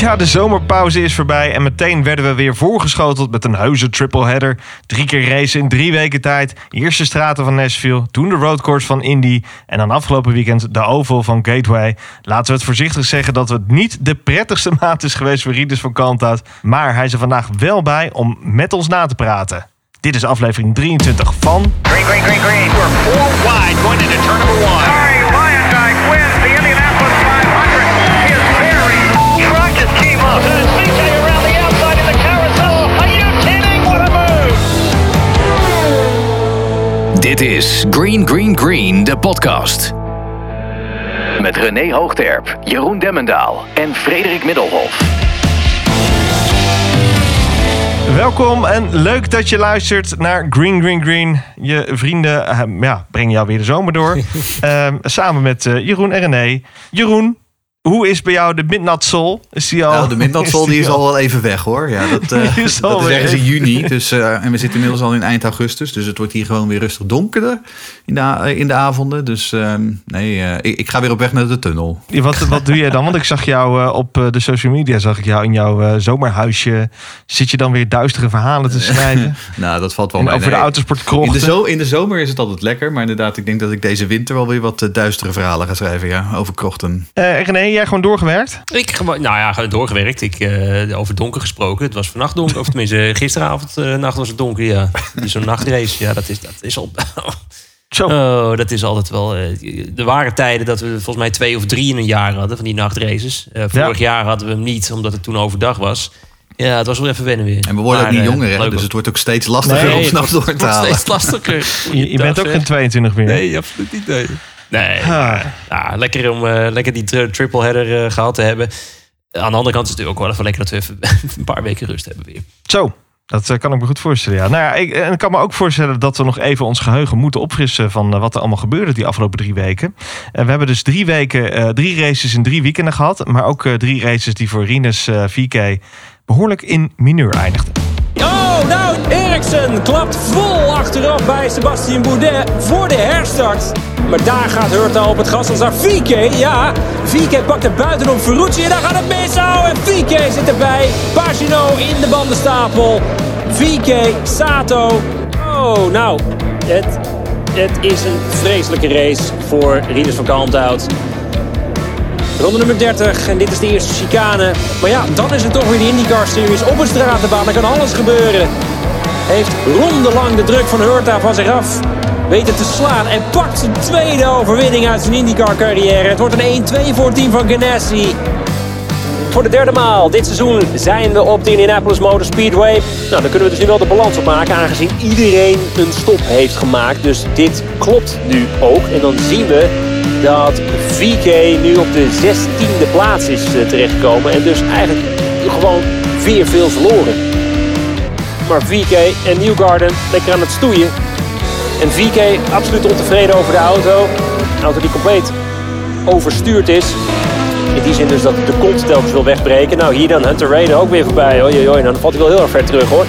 Ja, de zomerpauze is voorbij en meteen werden we weer voorgeschoteld met een heuse tripleheader. Drie keer racen in drie weken tijd. Eerst de straten van Nashville, toen de roadcourse van Indy en dan afgelopen weekend de oval van Gateway. Laten we het voorzichtig zeggen dat het niet de prettigste maand is geweest voor Rieders van Kalmthout. Maar hij is er vandaag wel bij om met ons na te praten. Dit is aflevering 23 van... Green, green, green, green. We're four wide going into turn number one. Wins Dit is Green Green Green, de podcast. Met René Hoogterp, Jeroen Demmendaal en Frederik Middelhof. Welkom en leuk dat je luistert naar Green Green Green. Je vrienden eh, ja, brengen jou weer de zomer door. Ehm, samen met eh, Jeroen en René. Jeroen, hoe is bij jou de Midnight Soul? Is die al, Nou, de Midnatsol die is al wel even weg hoor. Ja, dat, eh, is dat is ergens in juni. Dus, eh, en we zitten inmiddels al in eind augustus. Dus het wordt hier gewoon weer rustig donkerder in de, a- in de avonden. Dus ehm, nee, eh, ik, ik ga weer op weg naar de tunnel. Wat, wat doe je dan? Want ik zag jou eh, op eh, de social media, zag ik jou in jouw eh, zomerhuisje. Zit je dan weer duistere verhalen te schrijven? Nou, dat valt wel en mee. over de autosportkrochten? in de, zo, in de zomer is het altijd lekker. Maar inderdaad, ik denk dat ik deze winter wel weer wat eh, duistere verhalen ga schrijven. Ja, over krochten. Eh, Jij gewoon doorgewerkt? Ik gewoon, nou ja, gewoon doorgewerkt. Ik, eh, over donker gesproken. Het was vannacht donker. Of tenminste, gisteravond eh, nacht was het donker. Ja, zo'n nachtrace. Ja, dat is, dat is al. Zo. Oh, dat is altijd wel. eh, er waren tijden dat we volgens mij twee of drie in een jaar hadden van die nachtraces. Eh, vorig jaar hadden we hem niet, omdat het toen overdag was. Ja, het was wel even wennen weer. En we worden Maar, ook niet eh, jonger, hè? Dus het wordt ook steeds lastiger Nee, om s'nachts door te halen. steeds lastiger. Je, je bent ook geen 22 meer. Nee, absoluut niet. Nee, nee Ah. lekker om eh, lekker die tri- triple header eh, gehad te hebben. Aan de andere kant is het natuurlijk ook wel even lekker dat we even een paar weken rust hebben weer. Zo, dat eh, kan ik me goed voorstellen. Ja. Nou ja, ik, en ik kan me ook voorstellen dat we nog even ons geheugen moeten opfrissen van wat er allemaal gebeurde die afgelopen drie weken. En we hebben dus drie weken, drie races in drie weekenden gehad, maar ook drie races die voor Rinus VK behoorlijk in mineur eindigden. Nou, Eriksen klapt vol achteraf bij Sebastien Boudet voor de herstart. Maar daar gaat Hurta op het gas. Staat VK, ja. VK pakt er buitenom Ferrucci en daar gaat het mis. Oh, en VK zit erbij. Pagino in de bandenstapel. VK, Sato. Oh, nou, het, het is een vreselijke race voor Rieders van Kalmthout. Ronde nummer 30 en dit is de eerste chicane. Maar ja, dan is het toch weer de IndyCar Series op een stratenbaan. Dan kan alles gebeuren. Heeft rondelang de druk van Hurta van zich af weten te slaan. En pakt zijn tweede overwinning uit zijn IndyCar carrière. Het wordt een 1-2 voor het team van Ganassi. Voor de derde maal dit seizoen zijn we op de Indianapolis Motor Speedway. Nou, dan kunnen we dus nu wel de balans opmaken, aangezien iedereen een stop heeft gemaakt. Dus dit klopt nu ook. En dan zien we dat VK nu op de 16e plaats is eh, terechtgekomen. En dus eigenlijk gewoon weer veel verloren. Maar VK en Newgarden lekker aan het stoeien. En VK absoluut ontevreden over de auto. Een auto die compleet overstuurd is. In die zin dus dat de kont telkens wil wegbreken. Nou, hier dan Hunter Rayner ook weer voorbij. Oei, oei. Nou, dan valt hij wel heel erg ver terug, hoor.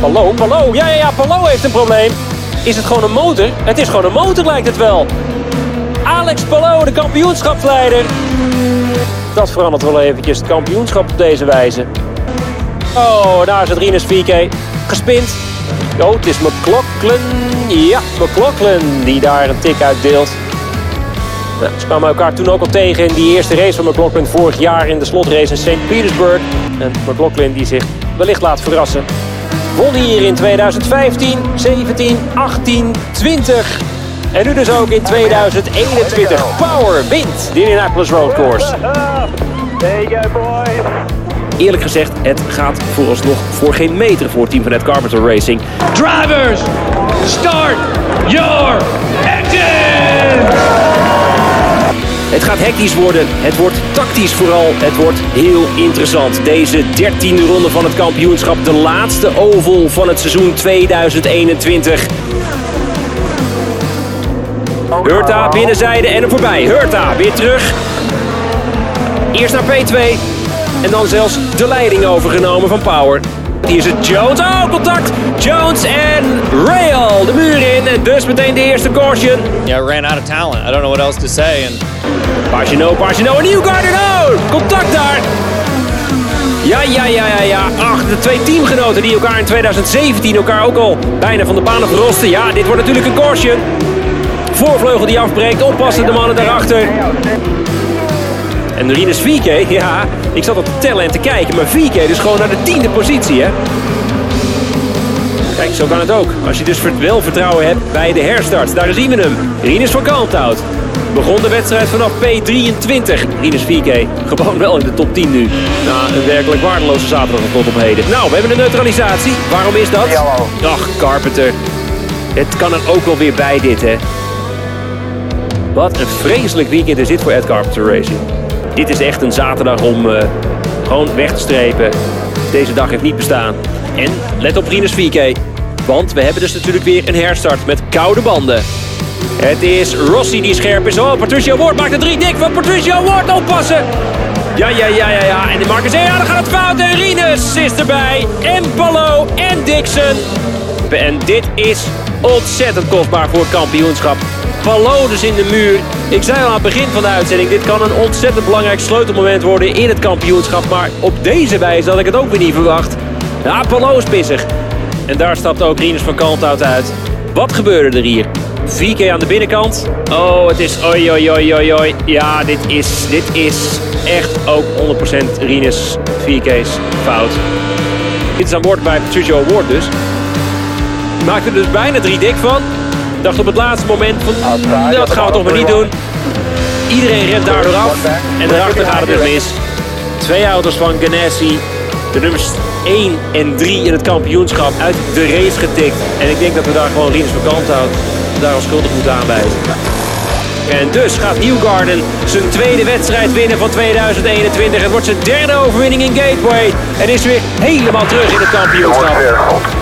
Palou, Palou. Ja, ja, ja, Palou heeft een probleem. Is het gewoon een motor? Het is gewoon een motor, lijkt het wel. Alex Palou, de kampioenschapsleider. Dat verandert wel eventjes het kampioenschap op deze wijze. Oh, daar is het Rinus VK. Gespind. Oh, het is McLaughlin. Ja, McLaughlin die daar een tik uitdeelt. Nou, ze kwamen elkaar toen ook al tegen in die eerste race van McLaughlin vorig jaar in de slotrace in St. Petersburg. En McLaughlin die zich wellicht laat verrassen. Won hier in 2015, 17, 18, 20. En nu dus ook in 2021. Power wint de Indianapolis Road Course. There you go, boys. Eerlijk gezegd, het gaat vooralsnog voor geen meter voor het team van Ed Carpenter Racing. Drivers, start your Het gaat hectisch worden, het wordt tactisch vooral, het wordt heel interessant. Deze dertiende ronde van het kampioenschap, de laatste oval van het seizoen 2021. Hurta binnenzijde en er voorbij. Hurta weer terug. Eerst naar P2 en dan zelfs de leiding overgenomen van Power. Hier is het Jones. Oh, contact. Jones en Rail de muur in. En dus meteen de eerste caution. Yeah, ran out of talent. I don't know what else to say. And Pagino, Pagino en Newgarden. Oh, contact daar. Ja, ja, ja, ja, ja. Ach, de twee teamgenoten die elkaar in 2017 elkaar ook al bijna van de banen verrosten. Ja, dit wordt natuurlijk een caution. Voorvleugel die afbreekt. Oppassen de mannen daarachter. En Rinus VK, ja, ik zat al te tellen en te kijken. Maar VK dus gewoon naar de tiende positie, hè. Kijk, zo kan het ook. Als je dus wel vertrouwen hebt bij de herstart. Daar zien we hem. Rinus van Kalmthout. Begon de wedstrijd vanaf P23. Rinus 4K. Gewoon wel in de top 10 nu. Na een werkelijk waardeloze zaterdag tot op heden. Nou, we hebben een neutralisatie. Waarom is dat? Ach, Carpenter. Het kan er ook wel weer bij dit, hè. Wat een vreselijk weekend is dit voor Ed Carpenter Racing. Dit is echt een zaterdag om eh, gewoon weg te strepen. Deze dag heeft niet bestaan. En let op Rinus 4K. Want we hebben dus natuurlijk weer een herstart met koude banden. Het is Rossi die scherp is. Oh, Patricio Ward maakt er drie dik van. Patricio Ward oppassen. Ja, ja, ja, ja, ja. En de Marcus, ja, dan gaat het fout. En Rinus is erbij. En Palo en Dixon. En dit is ontzettend kostbaar voor het kampioenschap. Palo dus in de muur. Ik zei al aan het begin van de uitzending, dit kan een ontzettend belangrijk sleutelmoment worden in het kampioenschap. Maar op deze wijze had ik het ook weer niet verwacht. Ja, Palo is pissig. En daar stapt ook Rinus van Kalmthout uit. Wat gebeurde er hier? 4K aan de binnenkant. Oh, het is oi, oi, oi, oi, oi. Ja, dit is, dit is echt ook 100% Rinus 4K's fout. Dit is aan boord bij Patricio Award dus. Maakte er dus bijna drie dik van. Dacht op het laatste moment van, "Mm, dat gaan we toch maar niet doen. Iedereen rent daardoor af. En daarachter gaat het dus mis. Twee auto's van Ganassi. De nummers 1 en 3 in het kampioenschap uit de race getikt. En ik denk dat we daar gewoon Rinus van Kalmthout daar als schuldig moeten aanwijzen. En dus gaat Newgarden zijn tweede wedstrijd winnen van 2021. Het wordt zijn derde overwinning in Gateway. En is weer helemaal terug in het kampioenschap.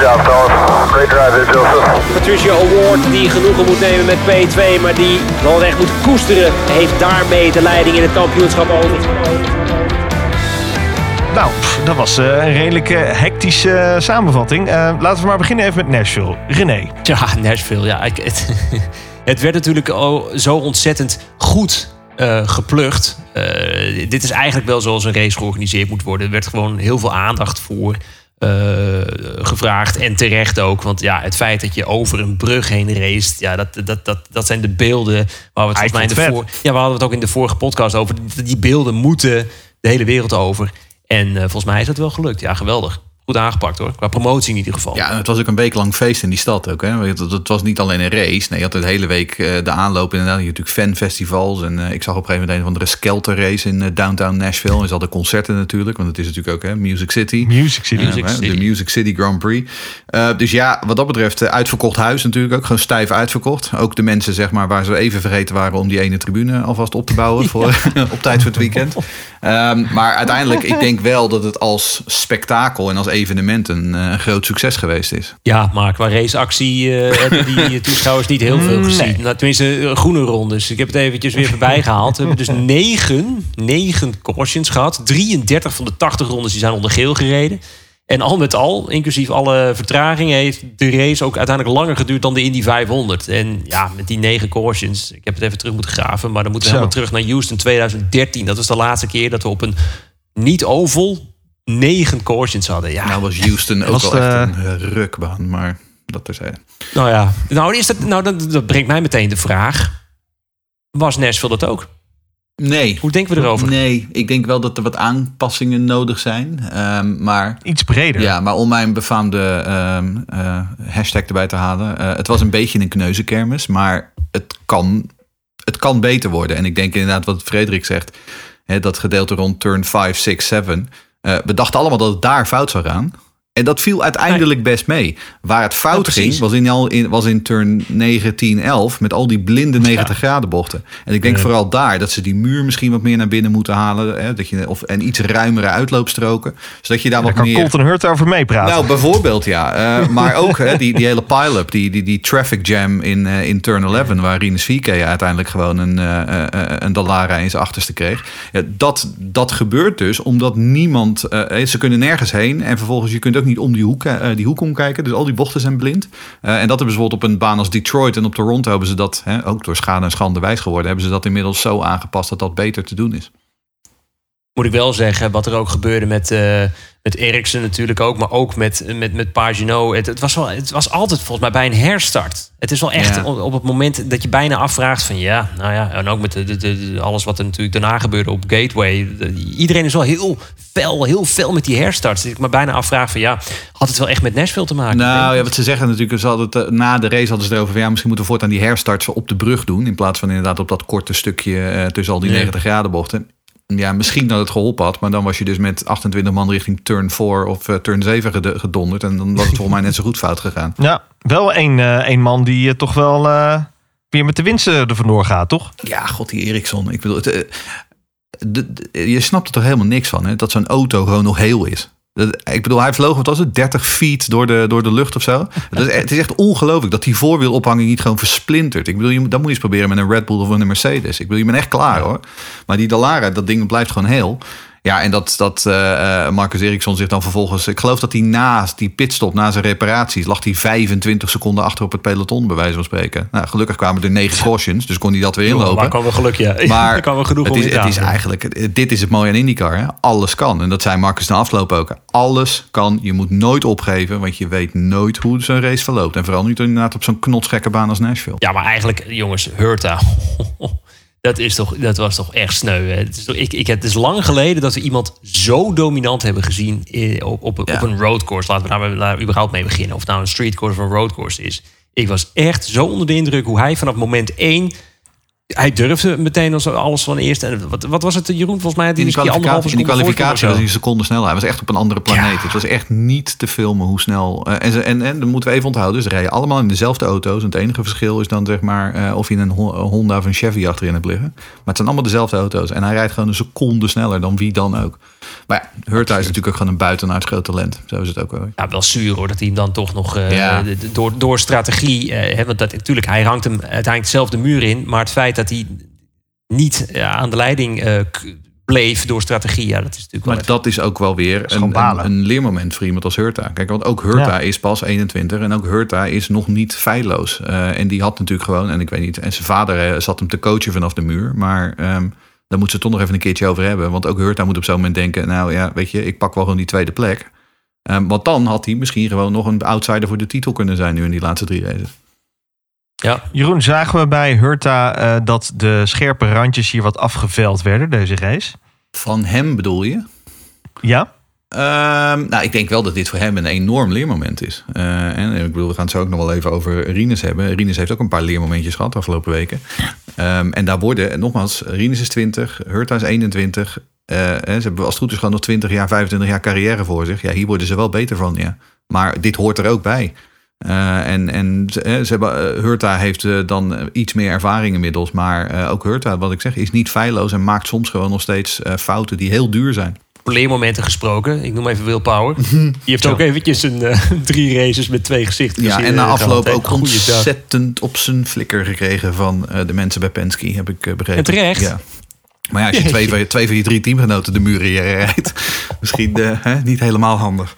Job, fellas. Great drive there, Joseph. Patricia Award die genoegen moet nemen met P2, maar die wel echt moet koesteren, heeft daarmee de leiding in het kampioenschap over. Nou, pff, dat was eh, een redelijk eh, hectische eh, samenvatting. Eh, laten we maar beginnen even met Nashville. René. Ja, Nashville. Ja, ik, het, het werd natuurlijk al zo ontzettend goed eh, geplucht. Eh, dit is eigenlijk wel zoals een race georganiseerd moet worden. Er werd gewoon heel veel aandacht voor eh, gevraagd. En terecht ook. Want ja, het feit dat je over een brug heen raced... Ja, dat, dat, dat, dat zijn de beelden waar we het mij in de voor, Ja, we hadden het ook in de vorige podcast over. Die beelden moeten de hele wereld over. En eh, volgens mij is dat wel gelukt. Ja, geweldig. Goed aangepakt hoor. Qua promotie in ieder geval. Ja, het was ook een week lang feest in die stad ook. Hè? Het, was niet alleen een race. Nee, je had de hele week eh, de aanloop inderdaad. Je had natuurlijk fanfestivals. En eh, ik zag op een gegeven moment een of andere Skelter race in eh, downtown Nashville. En ze hadden concerten natuurlijk. Want het is natuurlijk ook hè, Music City. Music City. Ja, Music hè, City. De Music City Grand Prix. Eh, dus ja, wat dat betreft, uitverkocht huis natuurlijk ook. Gewoon stijf uitverkocht. Ook de mensen zeg maar, waar ze even vergeten waren om die ene tribune alvast op te bouwen. Voor, op tijd voor het weekend. Ehm, maar uiteindelijk, ik denk wel dat het als spektakel en als evenement een eh, groot succes geweest is. Ja, maar qua raceactie eh hebben die toeschouwers niet heel veel gezien. Nee. Nou, tenminste, eh, groene rondes. Ik heb het eventjes weer voorbij gehaald. We hebben dus negen, negen cautions gehad. 33 van de 80 rondes die zijn onder geel gereden. En al met al, inclusief alle vertragingen, heeft de race ook uiteindelijk langer geduurd dan de Indy 500. En ja, met die negen cautions, ik heb het even terug moeten graven, maar dan moeten we Zo. helemaal terug naar Houston 2013. Dat was de laatste keer dat we op een niet-oval negen cautions hadden. Ja, Nou was Houston ook Was wel echt de- een eh, rukbaan, maar dat terzijde. Nou ja, nou, is dat, nou dat, dat brengt mij meteen de vraag. Was Nashville dat ook? Nee. Hoe denken we erover? Nee, ik denk wel dat er wat aanpassingen nodig zijn. Ehm, maar Iets breder. Ja, maar om mijn befaamde ehm, eh, hashtag erbij te halen. eh, het was een beetje een kneuzenkermis, maar het kan, het kan beter worden. En ik denk inderdaad wat Frederik zegt. Hè, dat gedeelte rond turn 5, 6, 7. Eh, we dachten allemaal dat het daar fout zou gaan. En dat viel uiteindelijk best mee. Waar het fout ging, was in, al in, was in turn 9, 10, 11. Met al die blinde 90 graden bochten. En ik denk vooral daar dat ze die muur misschien wat meer naar binnen moeten halen. Hè, dat je, of, en iets ruimere uitloopstroken. Zodat je daar wat kan meer... Colton Hurt over meepraten. Nou, bijvoorbeeld ja. Eh, maar ook hè, die, die hele pile-up, die, die, die traffic jam in, eh, in turn 11... waar Rinus VK uiteindelijk gewoon een, eh, een Dallara in zijn achterste kreeg. Ja, dat, dat gebeurt dus omdat niemand... ze kunnen nergens heen en vervolgens je kunt ook niet om die hoek, eh, die hoek omkijken. Dus al die bochten zijn blind. Eh, en dat hebben ze bijvoorbeeld op een baan als Detroit en op Toronto... hebben ze dat, hè, ook door schade en schande wijs geworden... hebben ze dat inmiddels zo aangepast dat dat beter te doen is. Moet ik wel zeggen, wat er ook gebeurde met, eh met Eriksen natuurlijk ook, maar ook met, met, met Pagino. Het, het, was wel, het was altijd volgens mij bij een herstart. Het is wel echt Ja. op, op het moment dat je bijna afvraagt van ja, nou ja, en ook met de, de, alles wat er natuurlijk daarna gebeurde op Gateway. De- iedereen is wel heel fel, heel fel met die herstarts. Dat ik me bijna afvraag van ja, had het wel echt met Nashville te maken? Nou ja, wat ze zeggen natuurlijk, ze hadden eh, na de race hadden ze erover van ja, misschien moeten we voortaan die herstarts op de brug doen. In plaats van inderdaad op dat korte stukje eh, tussen al die Ja. 90 graden bochten. Ja, misschien dat het geholpen had, maar dan was je dus met 28 man richting turn 4 of eh, turn 7 ged- gedonderd. En dan was het volgens mij net zo goed fout gegaan. Ja, wel een, eh, een man die eh, toch wel weer met de winsten er vandoor gaat, toch? Ja, god, die Eriksson. Ik bedoel, het, de- de- je snapt er toch helemaal niks van, hè? Dat zo'n auto gewoon nog heel is. Dat- Ik bedoel, hij vloog, wat was het, 30 feet door de, door de lucht of zo. Dat is, het is echt ongelooflijk dat die voorwielophanging niet gewoon versplintert. Ik bedoel, je, dat moet je eens proberen met een Red Bull of een Mercedes. Ik bedoel, je bent echt klaar hoor. Maar die Dallara, dat ding blijft gewoon heel. Ja, en dat, dat eh, eh, Marcus Eriksson zich dan vervolgens... Ik geloof dat hij naast die pitstop, na zijn reparaties... lag hij 25 seconden achter op het peloton, bij wijze van spreken. Nou, gelukkig kwamen er negen cautions, dus kon hij dat weer inlopen. Waar kan wel geluk, ja. Maar Daar kan wel genoeg het is, het is eigenlijk, dit is het mooie aan IndyCar. Hè? Alles kan. En dat zei Marcus na afloop ook. Alles kan. Je moet nooit opgeven, want je weet nooit hoe zo'n race verloopt. En vooral niet inderdaad op zo'n knotsgekke baan als Nashville. Ja, maar eigenlijk, jongens, Hurta. Dat, is toch, dat was toch echt sneu. Hè? Het, is toch, ik, ik, het is lang geleden dat we iemand zo dominant hebben gezien in- op, op, een roadcourse. Laten we daar, daar überhaupt mee beginnen. Of het nou een streetcourse of een roadcourse is. Ik was echt zo onder de indruk hoe hij vanaf moment één... Hij durfde meteen als alles van eerst. En wat, wat was het, Jeroen? Volgens mij had hij In die die kwalificatie, in die kwalificatie was hij een seconde sneller. Hij was echt op een andere planeet. Het was echt niet te filmen hoe snel. eh, en, ze, en, en dat moeten we even onthouden. Ze rijden allemaal in dezelfde auto's. En het enige verschil is dan zeg maar eh, of je een een Honda of een Chevy achterin hebt liggen. Maar het zijn allemaal dezelfde auto's. En hij rijdt gewoon een seconde sneller dan wie dan ook. Maar ja, Hurta is natuurlijk ook gewoon een buitenaards groot talent. Zo is het ook wel. Ja, wel zuur hoor, dat hij hem dan toch nog eh, Ja. door, door strategie... eh, hè, want dat, natuurlijk, hij hangt hem uiteindelijk zelf de muur in. Maar het feit dat hij niet eh, aan de leiding eh, bleef door strategie... Ja, dat is natuurlijk wel Maar dat is ook wel weer een, een, een leermoment voor iemand als Hurta. Kijk, want ook Hurta Ja. is pas 21 en ook Hurta is nog niet feilloos. Eh, en die had natuurlijk gewoon, en ik weet niet, en zijn vader eh, zat hem te coachen vanaf de muur. Maar ehm daar moet ze het toch nog even een keertje over hebben. Want ook Hurta moet op zo'n moment denken, nou ja, weet je, ik pak wel gewoon die tweede plek. Ehm, want dan had hij misschien gewoon nog een outsider voor de titel kunnen zijn nu in die laatste drie races. Ja, Jeroen, zagen we bij Hurta eh, dat de scherpe randjes hier wat afgeveld werden, deze race? Van hem bedoel je? Ja? Ehm, nou, ik denk wel dat dit voor hem een enorm leermoment is. Eh, en ik bedoel, we gaan het zo ook nog wel even over Rinus hebben. Rinus heeft ook een paar leermomentjes gehad de afgelopen weken. Ehm, en daar worden, en nogmaals, Rinus is 20, Hurta is 21. Eh, ze hebben als het goed is gewoon nog 20 jaar, 25 jaar carrière voor zich. Ja, hier worden ze wel beter van, ja. Maar dit hoort er ook bij. Eh, en en ze, ze hebben, Hurta heeft dan iets meer ervaring inmiddels. Maar ook Hurta, wat ik zeg, is niet feilloos en maakt soms gewoon nog steeds fouten die heel duur zijn. Leermomenten gesproken. Ik noem even Will Power. Die heeft ook eventjes een, eh, drie races met twee gezichten Ja, gezien, en na eh, afloop ook ontzettend op zijn flikker gekregen van eh, de mensen bij Penske, heb ik eh, begrepen. En terecht. Ja. Maar ja, als je twee van, je, twee van je drie teamgenoten de muren in rijdt, misschien eh, hè, niet helemaal handig.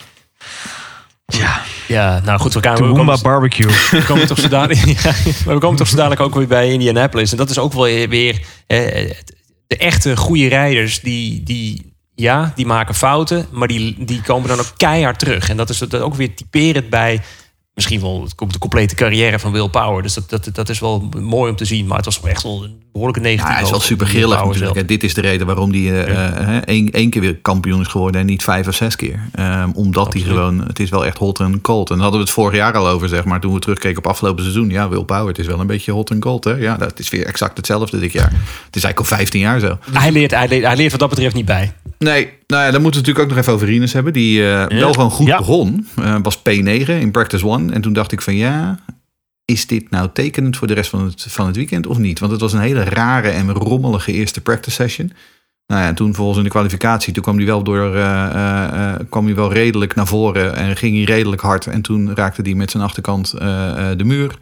Ja. Ja, nou goed, we gaan we komen, barbecue. we komen toch zo dadelijk, ja, maar we komen toch zo dadelijk ook weer bij Indianapolis. En dat is ook wel weer eh, de echte goede rijders die, die, ja, die maken fouten, maar die, die komen dan ook keihard terug. En dat is ook weer typerend bij misschien wel de complete carrière van Will Power. Dus dat, dat, dat is wel mooi om te zien. Maar het was echt wel een behoorlijke Ja, negatieve hij is wel super grillig natuurlijk. zelf. Dit is de reden waarom hij eh, eh, één, één keer weer kampioen is geworden en niet vijf of zes keer. Ehm, omdat hij gewoon, het is wel echt hot en cold. En daar hadden we het vorig jaar al over, zeg maar, toen we terugkeken op afgelopen seizoen. Ja, Will Power, het is wel een beetje hot en cold. Hè? Ja, dat is weer exact hetzelfde dit jaar. Het is eigenlijk al 15 jaar zo. Hij leert, hij, leert, hij leert wat dat betreft niet bij. Nee, Nou ja, dan moeten we natuurlijk ook nog even over Rinus hebben. Die eh, wel gewoon goed Ja. begon. Eh, was P9 in Practice One. En toen dacht ik van ja, is dit nou tekenend voor de rest van het, van het weekend of niet? Want het was een hele rare en rommelige eerste practice session. Nou ja, en toen vervolgens in de kwalificatie, toen kwam hij wel door, eh, kwam hij wel redelijk naar voren en ging hij redelijk hard. En toen raakte hij met zijn achterkant de muur.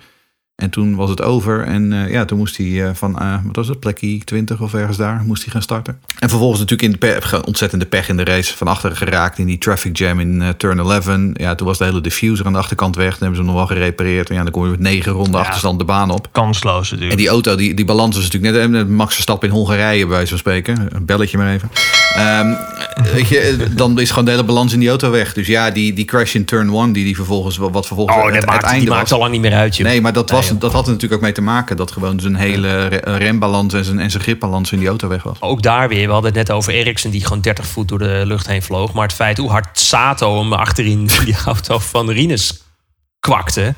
En toen was het over. En eh, ja, toen moest hij eh, van, eh, wat was het, plekje 20 of ergens daar, moest hij gaan starten. En vervolgens natuurlijk in de pe- ontzettende pech in de race. Van achteren geraakt in die traffic jam in turn 11. Ja, toen was de hele diffuser aan de achterkant weg. Toen hebben ze hem nog wel gerepareerd. En ja, dan kom je met negen ronden achterstand de baan op. Kansloos natuurlijk. En die auto, die, die balans was natuurlijk net, net Max Verstappen in Hongarije, bij wijze van spreken. Een belletje maar even. Ehm, weet je, dan is gewoon de hele balans in die auto weg. Dus ja, die, die crash in turn 1, die, die vervolgens, wat vervolgens Oh, het, dat het maakt, einde maakt al lang niet meer uit, joh. Nee, maar dat, was, Dat had er natuurlijk ook mee te maken dat gewoon zijn hele re- rembalans en zijn, en zijn gripbalans in die auto weg was. Ook daar weer, we hadden het net over Eriksen die gewoon 30 voet door de lucht heen vloog. Maar het feit hoe hard Sato hem achterin die auto van Rinus kwakte.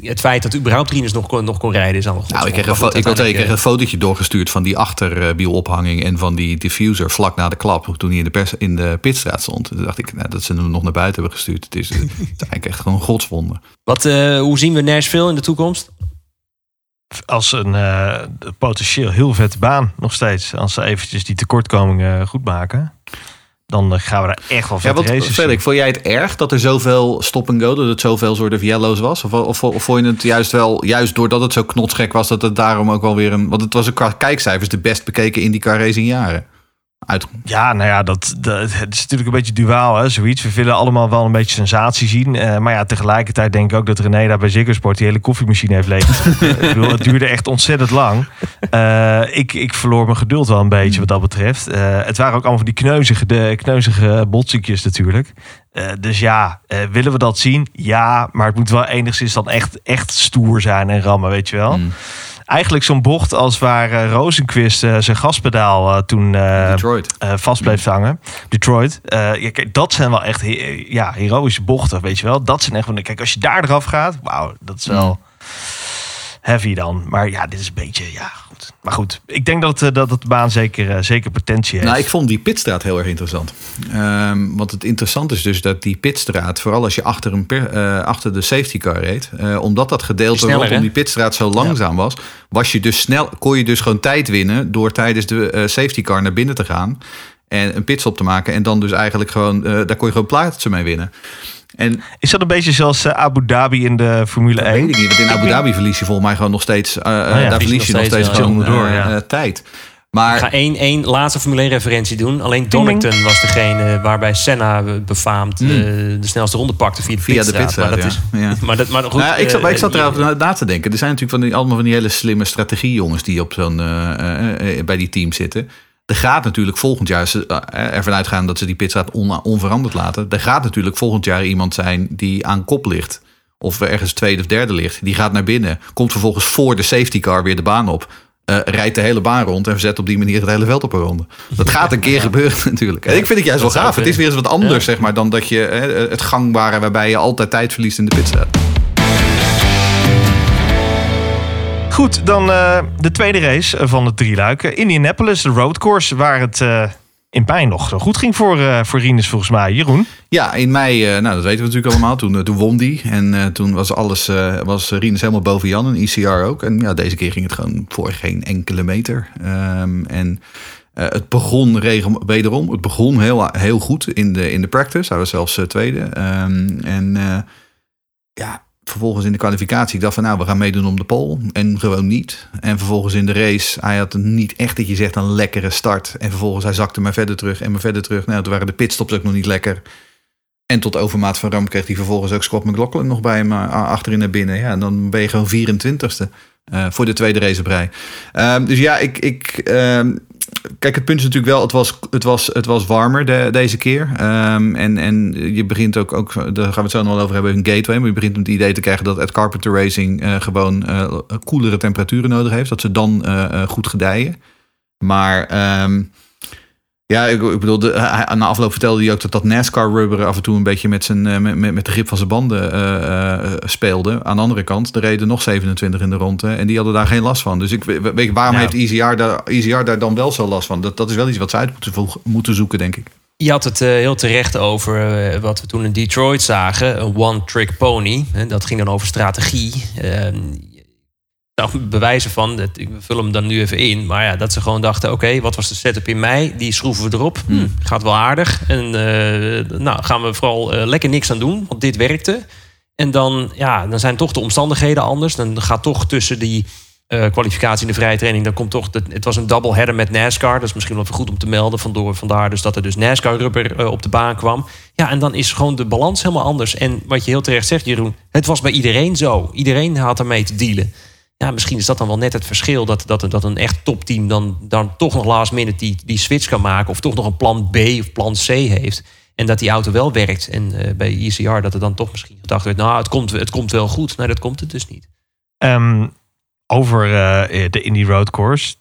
Het feit dat überhaupt Rinus nog kon, nog kon rijden is al Nou, ik kreeg, een, fo- ik, ik kreeg een fotootje doorgestuurd van die achterwielophanging en van die diffuser vlak na de klap. Toen hij in de, pers, in de pitstraat stond. Toen dacht ik nou, dat ze hem nog naar buiten hebben gestuurd. Het is, het is eigenlijk echt gewoon een godswonder. Wat, eh, hoe zien we Nashville in de toekomst? Als een eh, potentieel heel vette baan nog steeds. Als ze eventjes die tekortkomingen goed maken. Dan eh, gaan we daar echt wel Ja, vette wat, races vond jij het erg dat er zoveel stop and go, dat het zoveel soort of yellows was? Of, of, of vond je het juist wel, juist doordat het zo knotsgek was, dat het daarom ook wel weer een, want het was een qua kijkcijfers de best bekeken IndyCar race in jaren. Uit, Ja, nou ja, dat, dat, het is natuurlijk een beetje duaal, hè, zoiets. We willen allemaal wel een beetje sensatie zien. Eh, maar ja, tegelijkertijd denk ik ook dat René daar bij Ziggo Sport die hele koffiemachine heeft leeg. ik bedoel, het duurde echt ontzettend lang. Eh, ik, ik verloor mijn geduld wel een beetje wat dat betreft. Eh, het waren ook allemaal van die kneuzige, de, kneuzige botsiekjes natuurlijk. Dus ja, willen we dat zien? Ja, maar het moet wel enigszins dan echt, echt stoer zijn en rammen, weet je wel. Mm. Eigenlijk zo'n bocht als waar eh, Rosenquist eh, zijn gaspedaal eh, toen vast bleef hangen. Detroit. Ja, kijk, dat zijn wel echt he- ja, heroïsche bochten, weet je wel. Dat zijn echt van, kijk, als je daar eraf gaat, wauw, dat is wel heavy dan. Maar ja, dit is een beetje, ja, goed. Maar goed, ik denk dat, eh, dat het de baan zeker, eh, zeker potentie heeft. Nou, ik vond die pitstraat heel erg interessant. Ehm, want het interessante is dus dat die pitstraat, vooral als je achter, een per- eh, achter de safety car reed, eh, omdat dat gedeelte Sneller, rondom hè? die pitstraat zo langzaam was, was je dus snel, kon je dus gewoon tijd winnen door tijdens de eh, safety car naar binnen te gaan en een pitstop te maken en dan dus eigenlijk gewoon, eh, daar kon je gewoon plaatsen mee winnen. En Is dat een beetje zoals eh, Abu Dhabi in de Formule dat 1? weet ik niet, want in Abu Dhabi verlies je volgens mij gewoon nog steeds, eh, ja, daar verlies je nog nog steeds steeds, gewoon. Door, eh, ja. tijd. Maar Ik ga één, één laatste Formule 1 referentie doen. Alleen Donington was degene waarbij Senna befaamd eh, de snelste ronde pakte via de Hmm. Via de pitstraat. Maar dat is, ja. maar dat, maar goed, Nou ja, ik zat, maar ik zat eh, erover na- na te denken. Er zijn natuurlijk van die, allemaal van die hele slimme strategiejongens die op zo'n, eh, eh, eh, bij die team zitten. Er gaat natuurlijk volgend jaar, ze, eh, ervan uitgaan dat ze die pitstraat on- onveranderd laten. Er gaat natuurlijk volgend jaar iemand zijn die aan kop ligt. Of ergens tweede of derde ligt. Die gaat naar binnen. Komt vervolgens voor de safety car weer de baan op. eh, rijdt de hele baan rond en verzet op die manier het hele veld op een ronde. Dat gaat een keer gebeuren natuurlijk. En ik vind het juist wel gaaf. Het is weer eens wat anders Ja. zeg maar, dan dat je eh, het gangbare waarbij je altijd tijd verliest in de pitstraat. Goed, dan eh, de tweede race van het drieluik. Eh, Indianapolis, de roadcourse, waar het eh, in pijn nog zo goed ging voor, eh voor Rinus volgens mij. Jeroen? Ja, in mei, nou dat weten we natuurlijk allemaal, toen, toen won die. En toen was alles, was Rinus helemaal boven Jan en ICR ook. En ja, deze keer ging het gewoon voor geen enkele meter. Ehm, en het begon regel, wederom, het begon heel, heel goed in de, in de practice. Hij was zelfs tweede. Ehm, en ja, vervolgens in de kwalificatie, ik dacht van nou, we gaan meedoen om de pole. En gewoon niet. En vervolgens in de race, hij had niet echt dat je zegt een lekkere start. En vervolgens hij zakte maar verder terug en maar verder terug. Nou, toen waren de pitstops ook nog niet lekker. En tot overmaat van ramp kreeg hij vervolgens ook Scott McLaughlin nog bij hem eh, achterin naar binnen. Ja, en dan ben je gewoon 24ste eh, voor de tweede race op rij. Ehm, dus ja, ik, ik, ehm, kijk, het punt is natuurlijk wel, het was, het was, het was warmer de, deze keer. Ehm, en, en je begint ook, ook, daar gaan we het zo nog wel over hebben, een gateway. Maar je begint het idee te krijgen dat Ed Carpenter Racing eh, gewoon eh, koelere temperaturen nodig heeft. Dat ze dan goed gedijen. Maar ehm, ja, ik, ik bedoel, de, hij- de afloop vertelde hij ook dat dat NASCAR rubber af en toe een beetje met, zijn, eh, met, met, met de grip van zijn banden eh, eh, speelde. Aan de andere kant, er reden nog 27 in de ronde en die hadden daar geen last van. Dus ik we- weet, waarom heeft ECR daar, ECR daar dan wel zo last van? Dat, dat is wel iets wat ze uit moeten, moeten zoeken, denk ik. Je had het heel terecht over wat we toen in Detroit zagen. Een one-trick pony. Dat ging dan over strategie. Nou, bewijzen van, dat, ik vul hem dan nu even in. Maar ja, dat ze gewoon dachten, oké, wat was de setup in mei? Die schroeven we erop. Hm, gaat wel aardig. En eh, nou, gaan we vooral eh, lekker niks aan doen, want dit werkte. En dan, ja, dan zijn toch de omstandigheden anders. Dan gaat toch tussen die eh, kwalificatie en de vrije training... dan komt toch, de, het was een double header met NASCAR. Dat is misschien wel even goed om te melden. Vandoor, vandaar dus dat er dus NASCAR-rubber op de baan kwam. Ja, en dan is gewoon de balans helemaal anders. En wat je heel terecht zegt, Jeroen... het was bij iedereen zo. Iedereen had ermee te dealen ja, misschien is dat dan wel net het verschil. Dat, dat, dat een echt topteam dan, dan toch nog last minute die, die switch kan maken. Of toch nog een plan B of plan C heeft. En dat die auto wel werkt. En eh, bij ECR dat er dan toch misschien gedacht werd... nou, het komt, het komt wel goed. Nee, dat komt het dus niet. Ehm, over eh, de Indy Road Course.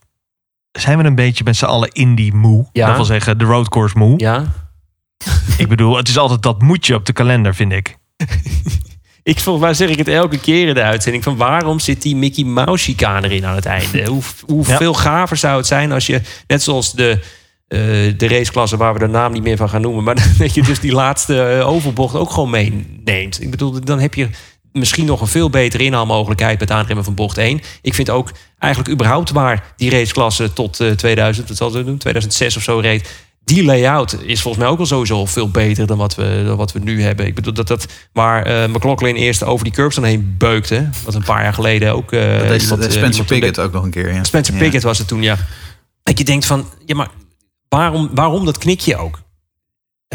Zijn we een beetje met z'n allen Indy moe? Ja. Dat wil zeggen, de Road Course moe. Ja, Ik bedoel, het is altijd dat moedje op de kalender, vind ik. ik volgens mij zeg ik het elke keer in de uitzending... van waarom zit die Mickey Mouse chicane erin aan het einde? Hoe, hoeveel gaver zou het zijn als je... net zoals de, eh, de raceklasse waar we de naam niet meer van gaan noemen... maar dat je dus die laatste eh, overbocht ook gewoon meeneemt. Ik bedoel, dan heb je misschien nog een veel betere inhaalmogelijkheid... met aanremmen van bocht 1. Ik vind ook eigenlijk überhaupt waar die raceklasse tot eh, 2000... wat zal ze doen, 2006 of zo reed... Die layout is volgens mij ook wel sowieso veel beter dan wat we, dan wat we nu hebben. Ik bedoel dat dat waar eh McLaughlin eerst over die curbs dan heen beukte. Wat een paar jaar geleden ook. eh, Dat is iemand, eh, Spencer Pickett ook nog een keer. Ja. Spencer Ja. Pickett was het toen, ja. Dat je denkt van, ja, maar waarom, waarom dat knikje ook?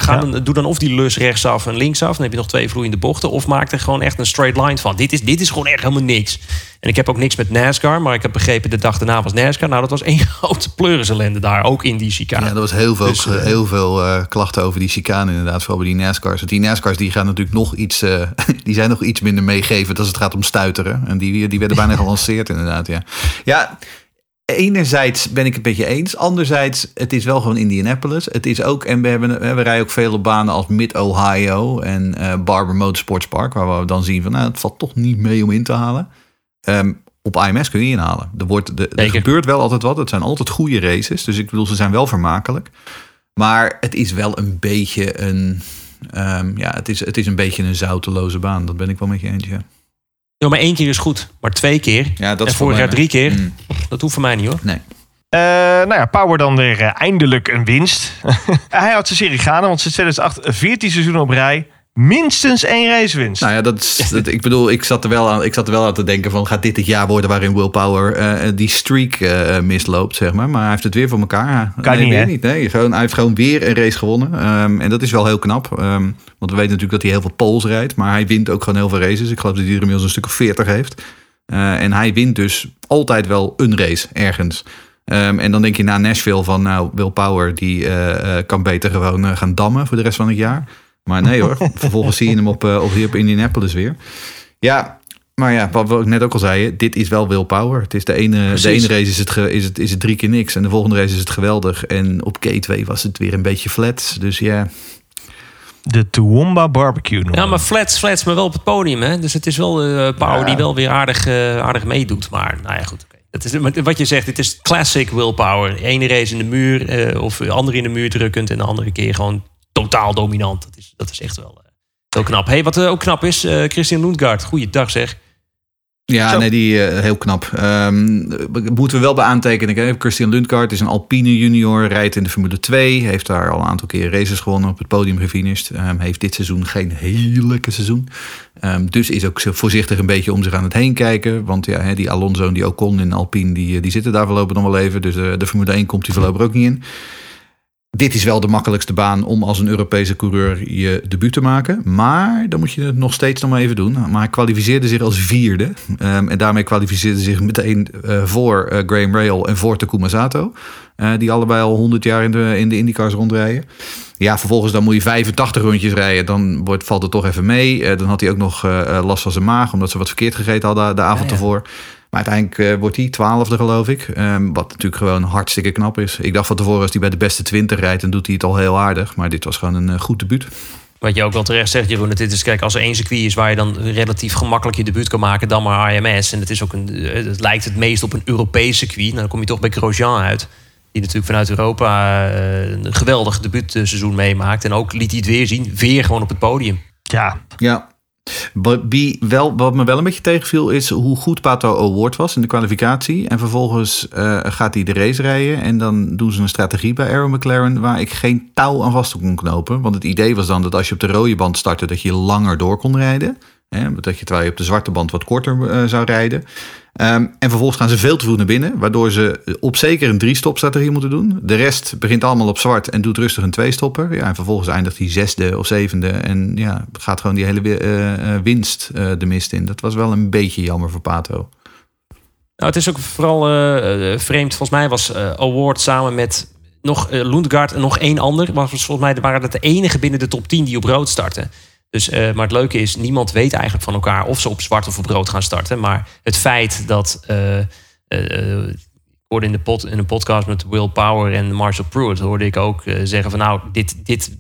Ga Ja. dan, doe dan of die lus rechtsaf en linksaf. Dan heb je nog twee vloeiende bochten. Of maak er gewoon echt een straight line van. Dit is, dit is gewoon echt helemaal niks. En ik heb ook niks met NASCAR. Maar ik heb begrepen, de dag daarna was NASCAR. Nou, dat was één grote pleurisellende daar. Ook in die chicane. Ja, er was heel veel, Dus, eh, heel veel eh, klachten over die chicane inderdaad. Vooral bij die NASCAR's. Want die NASCAR's die gaan natuurlijk nog iets... eh, die zijn nog iets minder meegevend als het gaat om stuiteren. En die, die werden bijna gelanceerd inderdaad, ja. Ja, enerzijds ben ik het een beetje eens. Anderzijds, het is wel gewoon Indianapolis. Het is ook... En we, hebben, we rijden ook veel op banen als Mid-Ohio en eh, Barber Motorsports Park. Waar we dan zien van, nou, het valt toch niet mee om in te halen. Ehm, op AMS kun je inhalen. Er, wordt, de, er gebeurt wel altijd wat. Het zijn altijd goede races. Dus ik bedoel, ze zijn wel vermakelijk. Maar het is wel een beetje een. ehm, ja, het is, het is een beetje een zouteloze baan. Dat ben ik wel met je eens. Ja, Ja, maar één keer is goed. Maar twee keer. ja dat en is voor vorig jaar drie keer. Mm, Dat hoeft voor mij niet hoor. nee. Eh, nou ja, Power dan weer eh, eindelijk een winst. Hij houdt zijn serie gaande, want sinds 2008 14 seizoenen op rij. Minstens één racewinst. Nou ja, dat is, dat, ik bedoel, ik zat, er wel aan, ik zat er wel aan te denken van... gaat dit het jaar worden waarin Will Power eh, die streak eh, misloopt, zeg maar. Maar hij heeft het weer voor elkaar. Kan nee, niet, niet. Nee, gewoon, hij heeft gewoon weer een race gewonnen. Ehm, en dat is wel heel knap. Ehm, want we weten natuurlijk dat hij heel veel poles rijdt. Maar hij wint ook gewoon heel veel races. Ik geloof dat hij er inmiddels een stuk of 40 heeft. Eh, en hij wint dus altijd wel een race ergens. Ehm, en dan denk je na Nashville van, nou, Will Power... die eh, eh, kan beter gewoon eh, gaan dammen voor de rest van het jaar. Maar nee hoor, vervolgens zie je hem op, eh, op, hier op Indianapolis weer. Ja, maar ja, wat we ook net ook al zeiden, dit is wel Will Power. Het is de ene, de ene race is het, is, het, is het drie keer niks en de volgende race is het geweldig. En op K2 was het weer een beetje flat. Dus ja, De Toowoomba Barbecue. nog. Ja, maar flats, flats, maar wel op het podium. Hè? Dus het is wel eh Power Ja. die wel weer aardig, eh, aardig meedoet. Maar nou ja, goed. oké. Dat is, wat je zegt, het is classic willpower. Ene race in de muur eh, of de andere in de muur drukkend... en de andere keer gewoon totaal dominant. Dat is, dat is echt wel, eh, wel knap. Hey, wat eh, ook knap is, eh, Christian Lundgaard. Goeiedag zeg. Ja, Zo. nee, die heel knap. Ehm, moeten we wel bij aantekenen. hè. Christian Lundgaard is een Alpine junior, rijdt in de Formule 2. Heeft daar al een aantal keer races gewonnen, op het podium gefinished. Ehm, heeft dit seizoen geen heel lekker seizoen. Ehm, dus is ook zo voorzichtig een beetje om zich aan het heen kijken. Want ja, hè, die Alonso en die Ocon in Alpine, die, die zitten daar voorlopig nog wel even. Dus de Formule 1 komt die voorlopig ook niet in. Dit is wel de makkelijkste baan om als een Europese coureur je debuut te maken. Maar dan moet je het nog steeds nog maar even doen. Maar hij kwalificeerde zich als vierde. Ehm, en daarmee kwalificeerde zich meteen eh, voor eh, Graham Rahal en voor Takuma Sato. Eh, die allebei al 100 jaar in de, in de IndyCars rondrijden. Ja, vervolgens dan moet je 85 rondjes rijden. Dan wordt, valt het toch even mee. Dan had hij ook nog last van zijn maag. Omdat ze wat verkeerd gegeten hadden de avond ervoor. Maar uiteindelijk eh, wordt hij twaalfde, geloof ik. Ehm, wat natuurlijk gewoon hartstikke knap is. Ik dacht van tevoren, als hij bij de beste 20 rijdt, dan doet hij het al heel aardig. Maar dit was gewoon een eh, goed debuut. Wat je ook wel terecht zegt, Jeroen. dat Dit is, kijk, als er één circuit is waar je dan relatief gemakkelijk je debuut kan maken, dan maar IMS. En het, is ook een, eh, het lijkt het meest op een Europees circuit. Nou, dan kom je toch bij Grosjean uit. Die natuurlijk vanuit Europa eh, een geweldig debuutseizoen meemaakt. En ook liet hij het weer zien. Weer gewoon op het podium. Ja, Ja. Wat, me wel een beetje tegenviel is hoe goed Pato Award was in de kwalificatie. En vervolgens eh, gaat hij de race rijden. En dan doen ze een strategie bij Aaron McLaren waar ik geen touw aan vast kon knopen. Want het idee was dan dat als je op de rode band startte, dat je langer door kon rijden. Hè, dat je terwijl je op de zwarte band wat korter eh, zou rijden. Ehm, en vervolgens gaan ze veel te vroeg naar binnen, waardoor ze op zeker een drie-stop-strategie moeten doen. De rest begint allemaal op zwart en doet rustig een twee-stopper. Ja, en vervolgens eindigt hij zesde of zevende en ja, gaat gewoon die hele eh, eh, winst eh, de mist in. Dat was wel een beetje jammer voor Pato. Nou, het is ook vooral eh, vreemd. Volgens mij was Award samen met nog uh, Lundgaard en nog één ander. Maar volgens mij waren dat de enige binnen de top 10 die op rood starten. Dus, eh, maar het leuke is, niemand weet eigenlijk van elkaar of ze op zwart of op rood gaan starten. Maar het feit dat. eh, eh, ik hoorde in, de pod, in een podcast met Will Power en Marshall Pruitt hoorde ik ook zeggen van nou, dit, dit,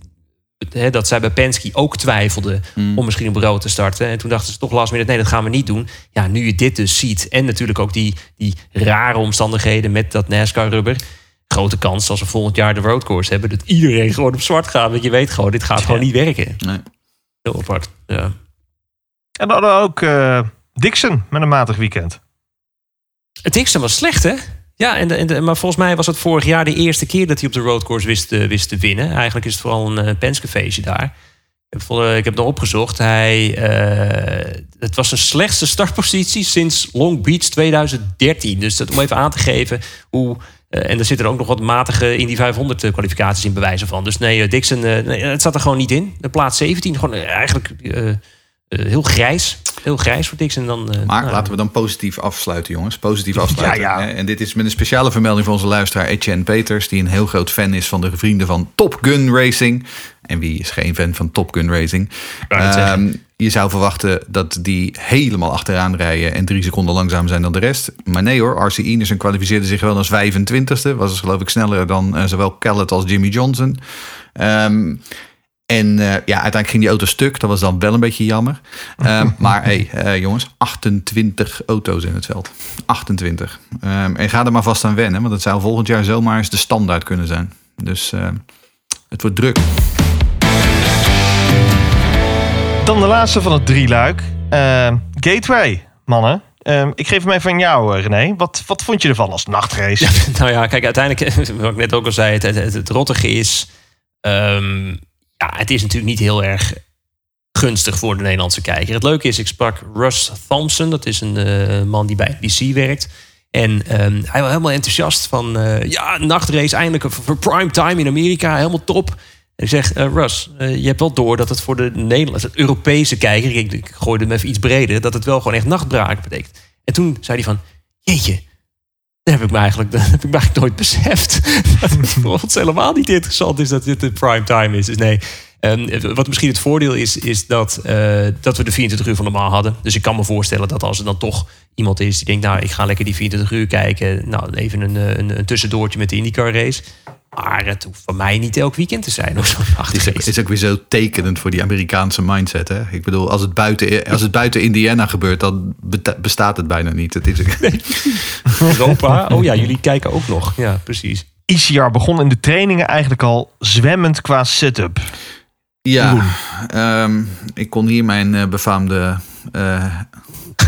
hè, dat zij bij Penske ook twijfelden om misschien op rood te starten. En toen dachten ze toch last minute, nee, dat gaan we niet doen. Ja, nu je dit dus ziet en natuurlijk ook die, die rare omstandigheden met dat NASCAR-rubber. Grote kans als we volgend jaar de roadcourse hebben, dat iedereen gewoon op zwart gaat. Want je weet gewoon, dit gaat gewoon niet werken. Nee. Heel apart. Ja. en dan hadden we ook eh, Dixon met een matig weekend. Het Dixon was slecht, hè? Ja, en de, en de- maar volgens mij was het vorig jaar de eerste keer dat hij op de roadcourse wist, te- wist te winnen. Eigenlijk is het vooral een uh, Penske-feestje daar. Ik heb, ik heb het nog opgezocht. Hij, eh, het was zijn slechtste startpositie sinds Long Beach 2013. Dus dat om even aan te geven hoe... eh, en er zitten er ook nog wat matige Indy 500 eh, kwalificaties in bewijzen van. Dus nee, eh, Dixon, nee, het zat er gewoon niet in. De plaats 17, gewoon eigenlijk heel grijs. Heel grijs voor Dixon. Dan, Maar nou, laten we dan positief afsluiten, jongens. Positief afsluiten. Ja, ja. hè. En dit is met een speciale vermelding van onze luisteraar Etienne Peters... die een heel groot fan is van de vrienden van Top Gun Racing. En wie is geen fan van Top Gun Racing? Ehm, je zou verwachten dat die helemaal achteraan rijden... en drie seconden langzamer zijn dan de rest. Maar nee hoor, RC Ineson kwalificeerde zich wel als 25e. Was dus geloof ik sneller dan eh, zowel Kellett als Jimmy Johnson. Ehm, en eh, ja, uiteindelijk ging die auto stuk. Dat was dan wel een beetje jammer. Ehm, maar hey, eh, jongens, 28 auto's in het veld. 28. Ehm, en ga er maar vast aan wennen, want het zou volgend jaar zomaar eens de standaard kunnen zijn. Dus het wordt druk. De laatste van het drieluik. Eh, Gateway, mannen. Eh, ik geef hem even aan jou, eh, René. Wat, wat vond je ervan als nachtrace? Nou ja, kijk, uiteindelijk, wat ik net ook al zei, het, het, het rottige is... ehm, ja, het is natuurlijk niet heel erg gunstig voor de Nederlandse kijker. Het leuke is, ik sprak Russ Thompson. Dat is een eh, man die bij NBC werkt. En ehm, hij was helemaal enthousiast van... eh, ja, nachtrace eindelijk voor prime time in Amerika. Helemaal top. Ik zeg, eh, Russ, eh, je hebt wel door dat het voor de Nederlandse, Europese kijker... Ik, ik gooide hem even iets breder, dat het wel gewoon echt nachtbraak betekent. En toen zei hij van, jeetje... Dat heb ik me eigenlijk, dat heb ik me eigenlijk nooit beseft. Dat het helemaal niet interessant is dat dit de prime time is. Dus nee, ehm, wat misschien het voordeel is, is dat, eh, dat we de 24 uur van normaal hadden. Dus ik kan me voorstellen dat als er dan toch iemand is die denkt... nou, ik ga lekker die 24 uur kijken. Nou, even een, een, een tussendoortje met de IndyCar race. Maar het hoeft van mij niet elk weekend te zijn. Of zo'n Het is, ook, nachtrace. is ook weer zo tekenend voor die Amerikaanse mindset. Hè? Ik bedoel, als het, buiten, als het buiten Indiana gebeurt, dan bestaat het bijna niet. Het is, Europa. Oh ja, jullie kijken ook nog. Ja, precies. ICR begon in de trainingen eigenlijk al zwemmend qua setup. Ja, ehm, ik kon hier mijn eh, befaamde eh,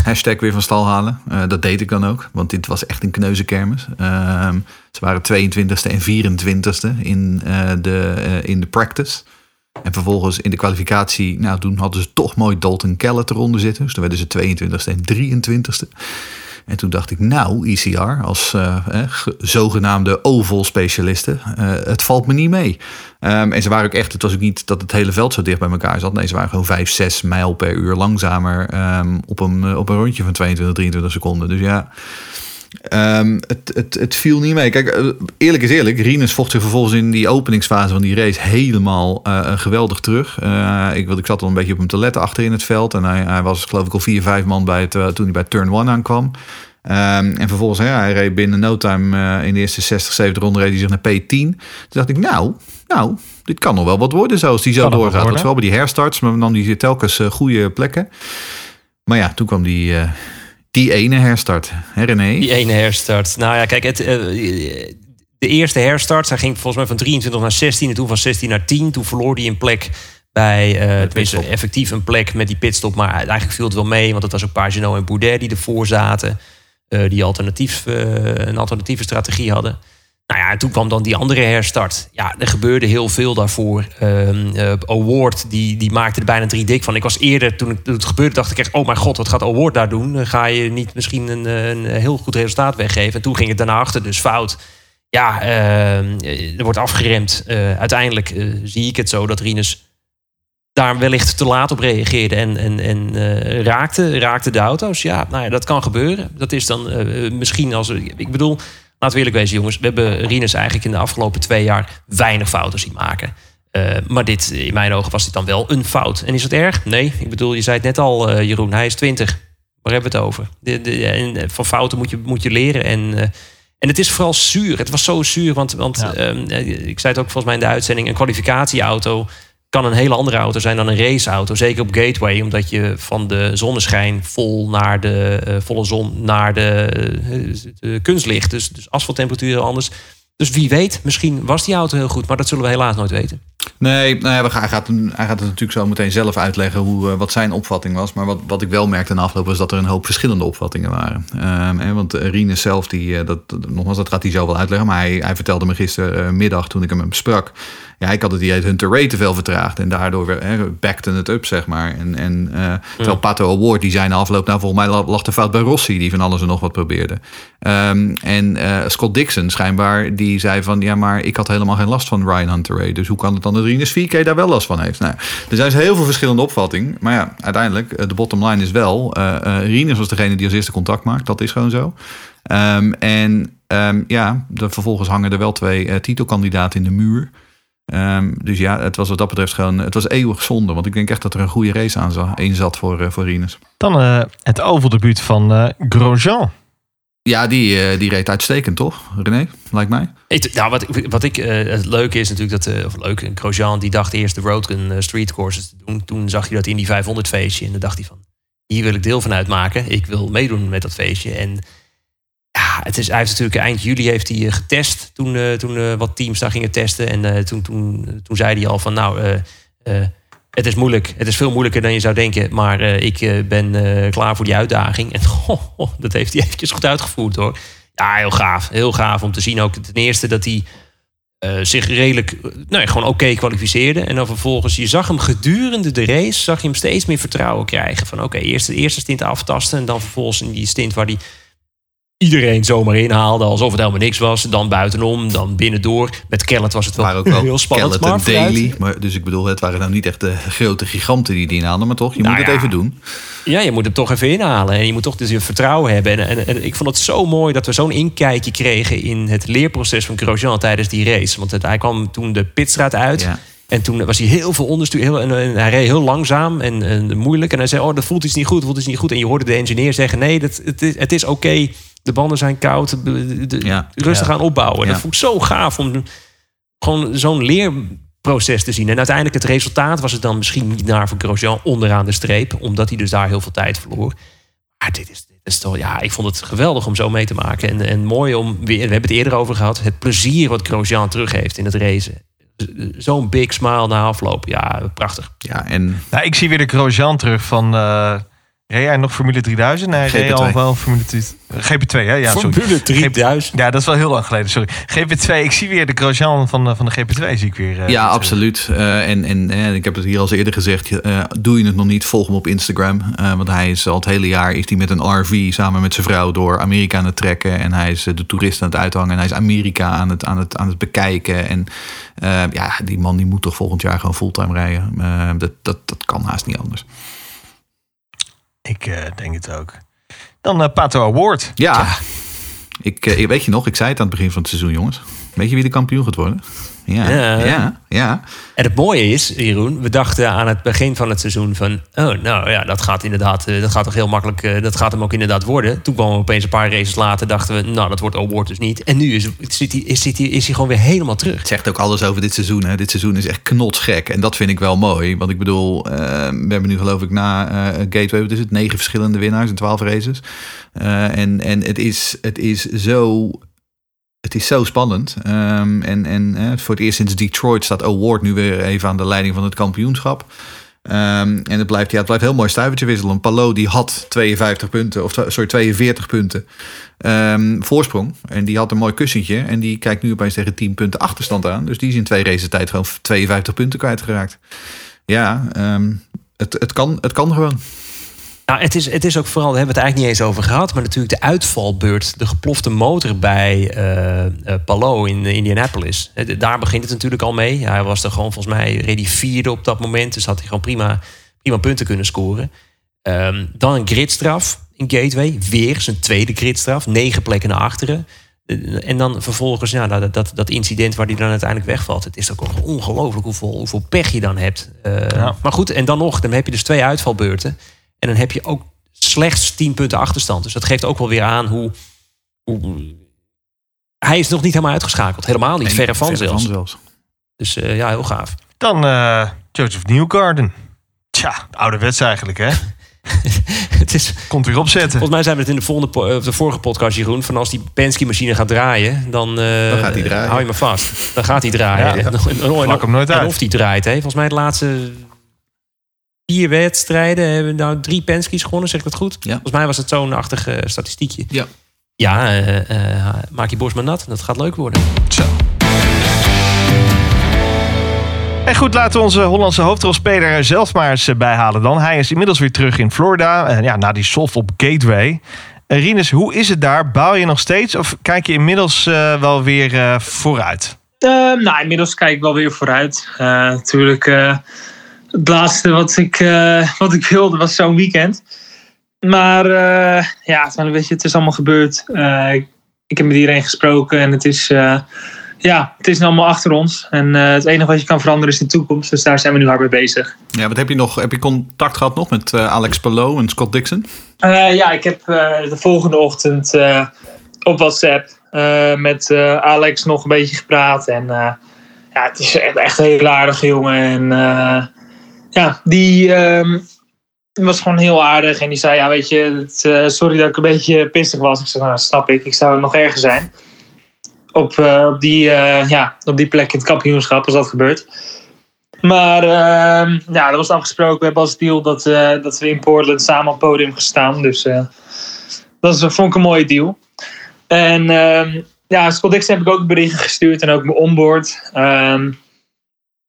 hashtag weer van stal halen. Eh, dat deed ik dan ook, want dit was echt een kneuzenkermis. Ehm, ze waren 22e en 24e in, eh, de, eh, in de practice. En vervolgens in de kwalificatie, nou toen hadden ze toch mooi Dalton Kellett eronder zitten. Dus toen werden ze 22e en 23e. En toen dacht ik, nou, ECR, als eh, ge- zogenaamde oval-specialisten, eh, het valt me niet mee. Ehm, en ze waren ook echt, het was ook niet dat het hele veld zo dicht bij elkaar zat. Nee, ze waren gewoon 5, 6 mijl per uur langzamer ehm, op, een, eh, op een rondje van 22, 23 seconden. Dus ja, ehm, het, het, het viel niet mee. Kijk, eh, eerlijk is eerlijk, Rinus vocht zich vervolgens in die openingsfase van die race helemaal eh, geweldig terug. Eh, ik, ik zat al een beetje op hem te letten achter in het veld. En hij, hij was geloof ik al 4, 5 man bij het, eh, toen hij bij turn 1 aankwam. Ehm, en vervolgens, ja, hij reed binnen no time eh, in de eerste 60, 70 ronden reed hij zich naar P10. Toen dacht ik, nou, nou, dit kan nog wel wat worden zoals die zo doorgaat. Want worden. vooral bij die herstarts, maar dan die telkens eh, goede plekken. Maar ja, toen kwam die, eh, die ene herstart. Hè René? Die ene herstart. Nou ja, kijk, het, eh, de eerste herstart. Hij ging volgens mij van 23 naar 16 en toen van 16 naar 10. Toen verloor hij een plek bij, pitstop. effectief een plek met die pitstop. Maar eigenlijk viel het wel mee, want het was ook Pagino en Boudet die ervoor zaten. eh, die alternatief, een alternatieve strategie hadden. Nou ja, en toen kwam dan die andere herstart. Ja, er gebeurde heel veel daarvoor. Eh, Award, die, die maakte er bijna drie dik van. Ik was eerder, toen het, het gebeurde, dacht ik echt... oh mijn god, wat gaat Award daar doen? Ga je niet misschien een, een heel goed resultaat weggeven. En toen ging het daarna achter dus fout. Ja, ehm, eh, er wordt afgeremd. Eh, uiteindelijk zie ik het zo dat Rinus daar wellicht te laat op reageerde en, en, en raakte, raakte de auto's. Ja, nou ja, dat kan gebeuren. Dat is dan misschien als... Ik bedoel, laten we eerlijk wezen jongens. We hebben Rinus eigenlijk in de afgelopen twee jaar weinig fouten zien maken. Eh, maar dit, in mijn ogen was dit dan wel een fout. En is het erg? Nee. Ik bedoel, je zei het net al, eh, Jeroen. Hij is 20. Waar hebben we het over? De, de, en eh, van fouten moet je, moet je leren. En, en het is vooral zuur. Het was zo zuur. Want, want Ja. ehm, eh, ik zei het ook volgens mij in de uitzending. Een kwalificatieauto kan een hele andere auto zijn dan een raceauto. Zeker op Gateway. Omdat je van de zonneschijn vol naar de eh, volle zon naar de, eh, kunstlicht. Dus, dus asfalttemperatuur heel anders. Dus wie weet, misschien was die auto heel goed. Maar dat zullen we helaas nooit weten. Nee, nou ja, we gaan, hij, gaat, hij gaat het natuurlijk zo meteen zelf uitleggen hoe, eh, wat zijn opvatting was. Maar wat, wat ik wel merkte na afloop was dat er een hoop verschillende opvattingen waren. Ehm, hè, want Rinus zelf, die, dat, dat- nogmaals, dat gaat hij zo wel uitleggen. Maar hij, hij vertelde me gistermiddag toen ik hem sprak. Ja, ik had het idee dat Hunter Ray te veel vertraagd. En daardoor weer, hè, backte het up, zeg maar. En, en, eh, terwijl Pato Award, die na afloop... nou, volgens mij lag de fout bij Rossi... die van alles en nog wat probeerde. Ehm, en eh, Scott Dixon schijnbaar, die zei van... ja, maar ik had helemaal geen last van Ryan Hunter Ray. Dus hoe kan het dan dat Rinus 4K daar wel last van heeft? Nou, er zijn dus heel veel verschillende opvattingen. Maar ja, uiteindelijk, eh, de bottom line is wel... Rinus was degene die als eerste contact maakt. Dat is gewoon zo. Ehm, en ehm, ja, de, vervolgens hangen er wel twee titelkandidaten in de muur... Ehm, dus ja, het was wat dat betreft gewoon... Het was eeuwig zonde. Want ik denk echt dat er een goede race aan za- in zat voor, eh, voor Rinus. Dan eh, het ovaldebuut van eh, Grosjean. Ja, die, eh, die reed uitstekend, toch? René, lijkt mij. Ik, nou, wat, ik- wat ik, eh, het leuke is natuurlijk dat, eh, of leuk, Grosjean die dacht eerst de roadrun eh, street courses te doen. Toen zag je dat in die 500 feestje en dan dacht hij van, hier wil ik deel van uitmaken. Ik wil meedoen met dat feestje. En het is, hij heeft natuurlijk eind juli heeft hij eh, getest toen, eh, toen eh, wat teams daar gingen testen. En toen, toen, toen zei hij al van, nou, het is moeilijk. Het is veel moeilijker dan je zou denken. Maar ik ben klaar voor die uitdaging. En dat heeft hij eventjes goed uitgevoerd hoor. Ja, heel gaaf. Heel gaaf om te zien ook ten eerste dat hij zich redelijk, nou gewoon oké kwalificeerde. En dan vervolgens, je zag hem gedurende de race, zag je hem steeds meer vertrouwen krijgen. Van oké, eerst de eerste stint aftasten en dan vervolgens in die stint waar hij iedereen zomaar inhaalde alsof het helemaal niks was. Dan buitenom, dan binnendoor. Met Kellet was het wel, Maar ook wel heel spannend. Kellet en maar vooruit. Daily. Maar, dus ik bedoel, het waren nou niet echt de grote giganten die die inhaalden. Maar toch, je Nou moet het even doen. Ja, je moet hem toch even inhalen. En je moet toch dus je vertrouwen hebben. En, en, en ik vond het zo mooi dat we zo'n inkijkje kregen in het leerproces van Grosjean tijdens die race. Want het, hij kwam toen de pitstraat uit. Ja. En toen was hij heel veel onderstuur. Heel, en, en hij reed heel langzaam en, en moeilijk. En hij zei, oh, dat voelt iets niet goed, dat voelt iets niet goed. En je hoorde de engineer zeggen, nee, dat, het is, het is oké. De banden zijn koud. de- de- Ja. rustig Ja. aan opbouwen. Ja. Dat vond ik zo gaaf om gewoon zo'n leerproces te zien. En uiteindelijk het resultaat was het dan misschien niet naar voor Grosjean onderaan de streep. Omdat hij dus daar heel veel tijd verloor. Maar dit is, dit is toch, ja, ik vond het geweldig om zo mee te maken. En, en mooi om, weer, we hebben het eerder over gehad, het plezier wat Grosjean teruggeeft in het racen. Zo'n big smile na afloop. Ja, prachtig. Ja, en Nou, ik zie weer de Grosjean terug van... eh reed hij nog Formule 3000? Nee, hij reed GP2. al wel Formule 2. GP2, hè? Ja, sorry. Formule 3000. Ja, dat is wel heel lang geleden, sorry. GP2, ik zie weer de Grosjean van, de- van de GP2, zie ik weer. eh, ja, absoluut. Eh, en, en eh, ik heb het hier al eens eerder gezegd. eh, doe je het nog niet, volg hem op Instagram. Eh, want hij is al het hele jaar is hij met een RV samen met zijn vrouw door Amerika aan het trekken. En hij is eh, de toeristen aan het uithangen. En hij is Amerika aan het, aan het, aan het bekijken. En eh, ja, die man die moet toch volgend jaar gewoon fulltime rijden. Eh, dat, dat, dat kan haast niet anders. Ik eh, denk het ook. Dan eh, Pato Award. Ja, Ik, eh, weet je nog, ik zei het aan het begin van het seizoen, jongens. Weet je wie de kampioen gaat worden? Ja, Ja. ja, ja. En het mooie is, Jeroen, we dachten aan het begin van het seizoen van... oh, nou ja, dat gaat inderdaad, eh, dat gaat toch heel makkelijk, eh, dat gaat hem ook inderdaad worden. Toen kwamen we opeens een paar races later, dachten we, nou, dat wordt award dus niet. En nu is, zit hij, is, zit hij, is hij gewoon weer helemaal terug. Het zegt ook alles over dit seizoen. Hè. Dit seizoen is echt knotsgek. En dat vind ik wel mooi. Want ik bedoel, eh, we hebben nu geloof ik na eh, Gateway... wat is het, negen verschillende winnaars in twaalf races. En en het, is, het is zo... het is zo spannend. Ehm, en en voor het eerst sinds Detroit staat Award nu weer even aan de leiding van het kampioenschap. Ehm, en het blijft, ja, het blijft heel mooi stuivertje wisselen. Palo die had 52 punten, of sorry, 42 punten ehm, voorsprong. En die had een mooi kussentje. En die kijkt nu opeens tegen 10 punten achterstand aan. Dus die is in twee races tijd gewoon 52 punten kwijtgeraakt. Ja, het, het, kan, het kan gewoon. Nou, het is, het is ook vooral, daar hebben we het eigenlijk niet eens over gehad. Maar natuurlijk de uitvalbeurt, de geplofte motor bij eh eh, Palo in eh, Indianapolis. Daar begint het natuurlijk al mee. Hij was er gewoon volgens mij ready vierde op dat moment. Dus had hij gewoon prima, prima punten kunnen scoren. Ehm, dan een gridstraf in Gateway. Weer zijn tweede gridstraf. Negen plekken naar achteren. En dan vervolgens ja, dat, dat, dat incident waar hij dan uiteindelijk wegvalt. Het is ook ongelooflijk hoeveel, hoeveel pech je dan hebt. Ja. Maar goed, en dan nog, dan heb je dus twee uitvalbeurten. En dan heb je ook slechts 10 punten achterstand. Dus dat geeft ook wel weer aan hoe. hoe hij is nog niet helemaal uitgeschakeld. Helemaal niet, verre van zelfs. zelfs. Dus eh, ja, heel gaaf. Dan eh, Joseph Newgarden. Tja, ouderwets eigenlijk, hè? het is, Komt weer opzetten. volgens mij zijn we het in de, volgende, eh, de vorige podcast, Jeroen. Van als die Penske-machine gaat draaien, dan, eh, Dan gaat hij draaien. hou je me vast. Dan gaat hij draaien. Ja, En- en- en- Vlak hem nooit en uit. of die draait. Hè. Volgens mij de laatste vier wedstrijden hebben nou drie Penske's gewonnen, zeg ik dat goed? Ja. Volgens mij was het zo'n achtig eh, statistiekje. Ja. Ja, eh, eh, maak je borst maar nat. Dat gaat leuk worden. Zo. En goed, laten we onze Hollandse hoofdrolspeler zelf maar eens bijhalen dan. Hij is inmiddels weer terug in Florida. En ja, na die soft op Gateway. Rinus, hoe is het daar? Bouw je nog steeds of kijk je inmiddels wel weer eh, vooruit? Ehm, nou, inmiddels kijk ik wel weer vooruit. Eh, natuurlijk, eh, het laatste wat ik, eh, wat ik wilde was zo'n weekend. Maar eh, ja, het, een beetje, het is allemaal gebeurd. Eh, ik, ik heb met iedereen gesproken en het is, ja, het is nu allemaal achter ons. En het enige wat je kan veranderen is de toekomst. Dus daar zijn we nu hard mee bezig. Ja, wat heb je nog? Heb je contact gehad nog met Alex Palou en Scott Dixon? Ja, ik heb de volgende ochtend op WhatsApp met Alex nog een beetje gepraat. En ja, het is echt, een heel aardige jongen. En ja, die ehm, was gewoon heel aardig. En die zei, ja, weet je, eh, sorry dat ik een beetje pissig was. Ik zei, nou, snap ik. Ik zou nog erger zijn. Op, eh, die, eh, ja, op die plek in het kampioenschap als dat gebeurt. Maar ehm, ja, dat was afgesproken. We hebben als deal dat, dat we in Portland samen op het podium gaan staan. Dus dat is, vond ik een mooie deal. En ehm, ja, Scott Dixon heb ik ook berichten gestuurd en ook mijn onboard.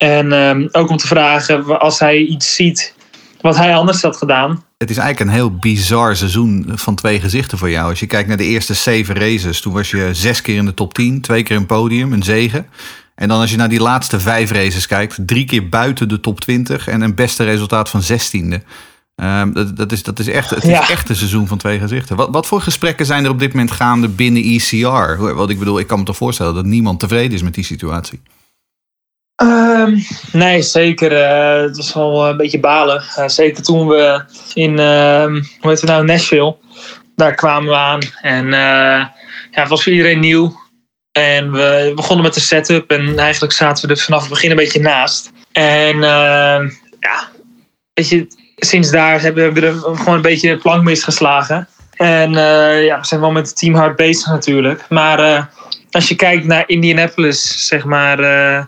En ehm, ook om te vragen als hij iets ziet wat hij anders had gedaan. Het is eigenlijk een heel bizar seizoen van twee gezichten voor jou. Als je kijkt naar de eerste zeven races, toen was je zes keer in de top 10, twee keer een podium, een zegen. En dan als je naar die laatste vijf races kijkt, drie keer buiten de top 20 en een beste resultaat van zestiende. Ehm dat, dat, is, dat is echt, het is Ja. echt een seizoen van twee gezichten. Wat, wat voor gesprekken zijn er op dit moment gaande binnen ECR? Wat ik bedoel, ik kan me toch voorstellen dat niemand tevreden is met die situatie. Ehm, nee, zeker. eh, het was wel een beetje balen. Eh, zeker toen we in, ehm, hoe heet het nou, Nashville, daar kwamen we aan. En eh, ja, het was voor iedereen nieuw. En we begonnen met de setup en eigenlijk zaten we er vanaf het begin een beetje naast. En ehm, ja, weet je, sinds daar hebben we er gewoon een beetje plank misgeslagen. En eh, ja, we zijn wel met het team hard bezig natuurlijk. Maar eh, als je kijkt naar Indianapolis, zeg maar, eh,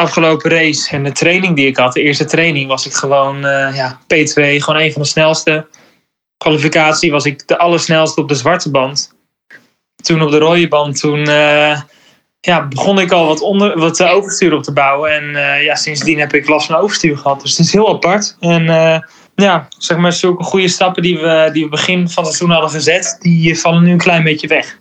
afgelopen race en de training die ik had, de eerste training, was ik gewoon eh, ja, P2, gewoon een van de snelste. Kwalificatie was ik de allersnelste op de zwarte band. Toen op de rode band, toen eh, ja, begon ik al wat, onder, wat eh, overstuur op te bouwen. En ja, sindsdien heb ik last van overstuur gehad. Dus het is heel apart. En ja, zeg maar, zulke goede stappen die we, die we begin van het seizoen hadden gezet, die vallen nu een klein beetje weg.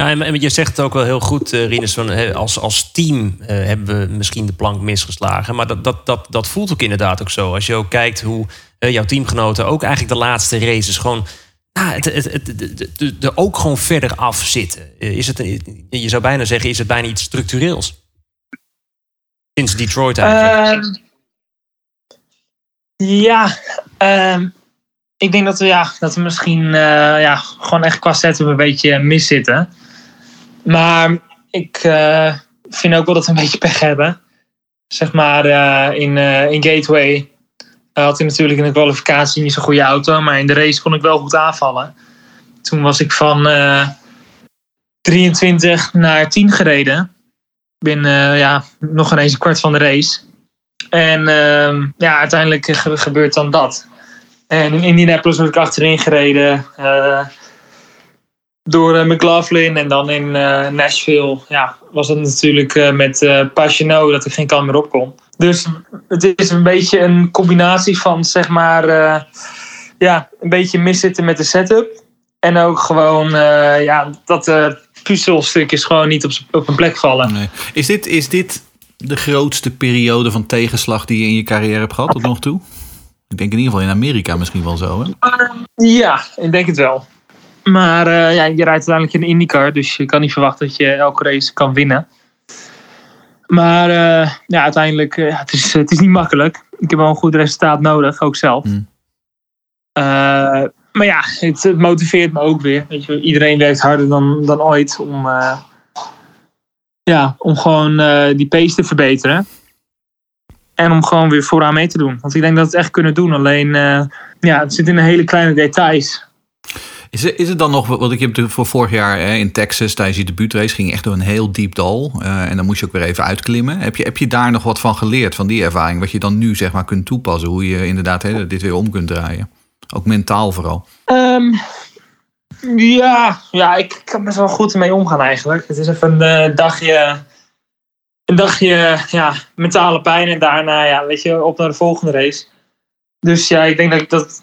Ja, en, je zegt het ook wel heel goed, eh Rinus. Van, als, als team eh, hebben we misschien de plank misgeslagen. Maar dat, dat, dat, dat voelt ook inderdaad ook zo. Als je ook kijkt hoe jouw teamgenoten ook eigenlijk de laatste races gewoon... Nou, het, het, er ook gewoon verder af zitten. Eh, Is het, je zou bijna zeggen, is het bijna iets structureels? Sinds Detroit eigenlijk. Ehm, ja, ehm, ik denk dat we, ja, dat we misschien ja, gewoon echt qua setup een beetje mis zitten. Maar ik eh, vind ook wel dat we een beetje pech hebben. Zeg maar eh, in, eh, in Gateway had hij natuurlijk in de kwalificatie niet zo'n goede auto. Maar in de race kon ik wel goed aanvallen. Toen was ik van, eh, 23 naar 10 gereden. Binnen ja, nog ineens een kwart van de race. En ehm, ja, uiteindelijk ge- gebeurt dan dat. En in Indianapolis word ik achterin gereden. Door eh, McLaughlin. En dan in eh, Nashville ja, was het natuurlijk eh, met eh Pagenaud dat ik geen kant meer op kon. Dus het is een beetje een combinatie van zeg maar... ja, een beetje miszitten met de setup. En ook gewoon ja, dat puzzelstukjes gewoon niet op, op een plek vallen. Nee. Is, dit, is dit de grootste periode van tegenslag die je in je carrière hebt gehad tot nog toe? Ik denk in ieder geval in Amerika misschien wel zo. Hè? Ja, ik denk het wel. Maar eh, ja, je rijdt uiteindelijk in een IndyCar, dus je kan niet verwachten dat je elke race kan winnen. Maar eh, ja, uiteindelijk, eh, het, is, het is niet makkelijk. Ik heb wel een goed resultaat nodig, ook zelf. Eh, maar ja, het, het motiveert me ook weer. Weet je, iedereen werkt harder dan, dan ooit om, ja, om gewoon die pace te verbeteren. En om gewoon weer vooraan mee te doen. Want ik denk dat we het echt kunnen doen. Alleen, ja, het zit in de hele kleine details. Is, is het dan nog, wat ik heb voor vorig jaar hè, in Texas tijdens je debuutrace ging echt door een heel diep dal. eh, en dan moest je ook weer even uitklimmen. Heb je, heb je daar nog wat van geleerd, van die ervaring? Wat je dan nu zeg maar kunt toepassen, hoe je inderdaad hè, dit weer om kunt draaien? Ook mentaal vooral. Ehm, ja, ja, ik kan best wel goed ermee omgaan eigenlijk. Het is even een eh, dagje, een dagje ja, mentale pijn en daarna ja, weet je, op naar de volgende race. Dus ja, ik denk dat dat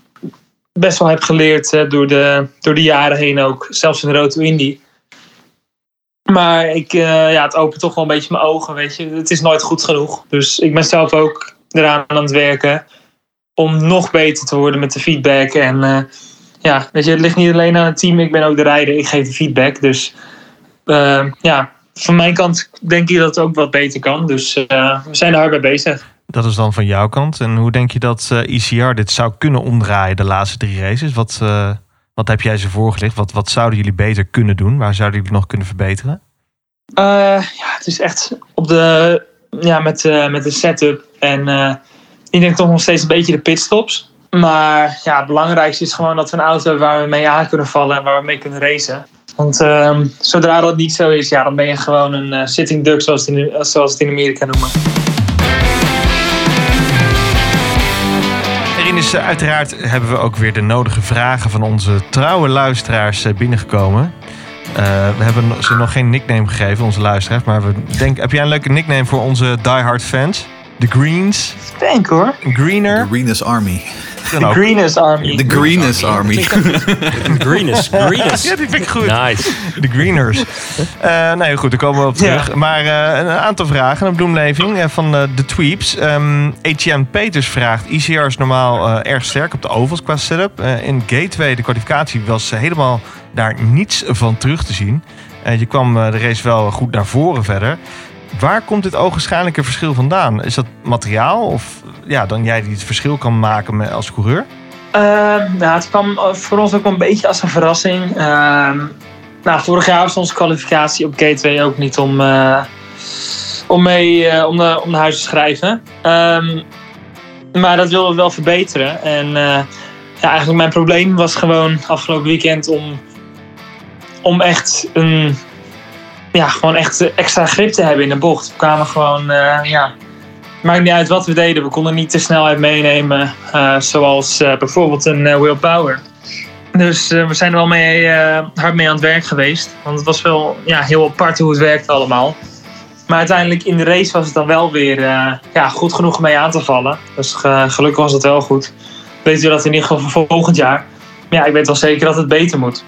best wel heb geleerd door, de, door de jaren heen ook. Zelfs in Roto Indy. Maar ik, eh, ja, het opent toch wel een beetje mijn ogen, weet je. Het is nooit goed genoeg. Dus ik ben zelf ook eraan aan het werken om nog beter te worden met de feedback. En eh, ja, weet je, het ligt niet alleen aan het team. Ik ben ook de rijder. Ik geef de feedback. Dus eh, ja, van mijn kant denk ik dat het ook wat beter kan. Dus we zijn er hard mee bezig. Dat is dan van jouw kant. En hoe denk je dat eh ECR dit zou kunnen omdraaien de laatste drie races? Wat, eh, wat heb jij ze voorgelegd? Wat, wat zouden jullie beter kunnen doen? Waar zouden jullie nog kunnen verbeteren? Eh, ja, het is echt op de, ja, met, eh, met de setup. En ik denk toch nog steeds een beetje de pitstops. Maar ja, het belangrijkste is gewoon dat we een auto hebben waar we mee aan kunnen vallen en waar we mee kunnen racen. Want ehm, zodra dat niet zo is, ja, dan ben je gewoon een sitting duck, zoals in, zoals het in Amerika noemen. Is uiteraard hebben we ook weer de nodige vragen van onze trouwe luisteraars eh, binnengekomen. Eh, we hebben ze nog geen nickname gegeven, onze luisteraars. Maar we denken, heb jij een leuke nickname voor onze diehard fans? De Greens, Denk hoor. Greener. The Greenest Army. De ook. Greenest Army. The Greenest Army. Greenest. Greenest. Ja, die vind ik goed. Nice. De Greeners. Eh nee, goed, daar komen we op terug. Ja. Maar eh, een aantal vragen. Een bloemleving eh, van eh, de Tweeps. Ehm Etienne Peters vraagt... ICR is normaal eh, erg sterk op de ovals qua setup. Eh, in Gateway, de kwalificatie, was helemaal daar niets van terug te zien. Eh, je kwam de race wel goed naar voren verder. Waar komt dit ogenschijnlijke verschil vandaan? Is dat materiaal? Of ja, dan jij die het verschil kan maken als coureur? Ehm, nou, het kwam eh, voor ons ook een beetje als een verrassing. Ehm, nou, vorig jaar was onze kwalificatie op Gateway ook niet om, eh, om mee eh, om, de, om naar huis te schrijven. Ehm, maar dat wilden we wel verbeteren. En ja, eigenlijk mijn probleem was gewoon afgelopen weekend om, om echt een ja, gewoon echt extra grip te hebben in de bocht. We kwamen gewoon, eh, ja, maakt niet uit wat we deden. We konden niet de snelheid meenemen, eh, zoals eh, bijvoorbeeld een eh, Will Power. Dus eh, we zijn er wel mee, eh, hard mee aan het werk geweest. Want het was wel ja, heel apart hoe het werkte allemaal. Maar uiteindelijk in de race was het dan wel weer eh, ja, goed genoeg mee aan te vallen. Dus eh, gelukkig was het wel goed. Weten we dat in ieder geval voor volgend jaar. Maar ja, ik weet wel zeker dat het beter moet.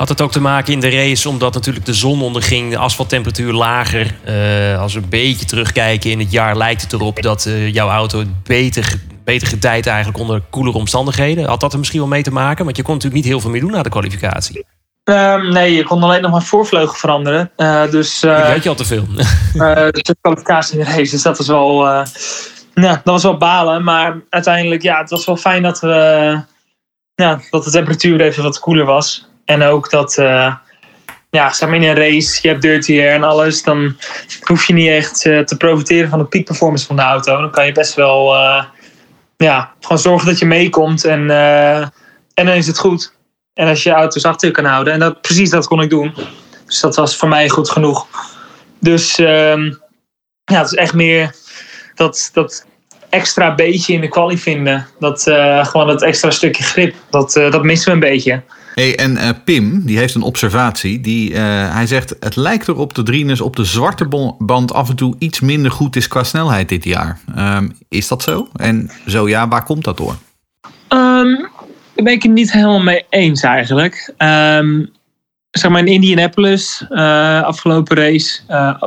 Had het ook te maken in de race omdat natuurlijk de zon onderging, de asfalttemperatuur lager. Eh, als we een beetje terugkijken in het jaar, lijkt het erop dat eh, jouw auto beter, beter gedijt eigenlijk onder koelere omstandigheden. Had dat er misschien wel mee te maken? Want je kon natuurlijk niet heel veel meer doen na de kwalificatie. Ehm, nee, je kon alleen nog maar voorvleugel veranderen. Eh, dus Ik eh, weet je al te veel. eh, de kwalificatie in de race. Dus dat was wel, ja, dat was wel balen. Maar uiteindelijk, ja, het was wel fijn dat, we, ja, dat de temperatuur even wat koeler was. En ook dat, eh, ja, zeg maar in een race, je hebt dirty air en alles. Dan hoef je niet echt eh, te profiteren van de peak performance van de auto. Dan kan je best wel, eh, ja, gewoon zorgen dat je meekomt. En, en dan is het goed. En als je je auto's achter kan houden. En dat, precies dat kon ik doen. Dus dat was voor mij goed genoeg. Dus ehm, ja, het is echt meer dat, dat extra beetje in de quali vinden. Dat, gewoon dat extra stukje grip. Dat, eh, dat missen we een beetje. Hey, en eh, Pim, die heeft een observatie. Die, eh, hij zegt, het lijkt erop de Drienes op de zwarte band af en toe iets minder goed is qua snelheid dit jaar. Ehm, is dat zo? En zo ja, waar komt dat door? Ehm, daar ben ik het niet helemaal mee eens eigenlijk. Ehm, zeg maar in Indianapolis, eh, afgelopen race,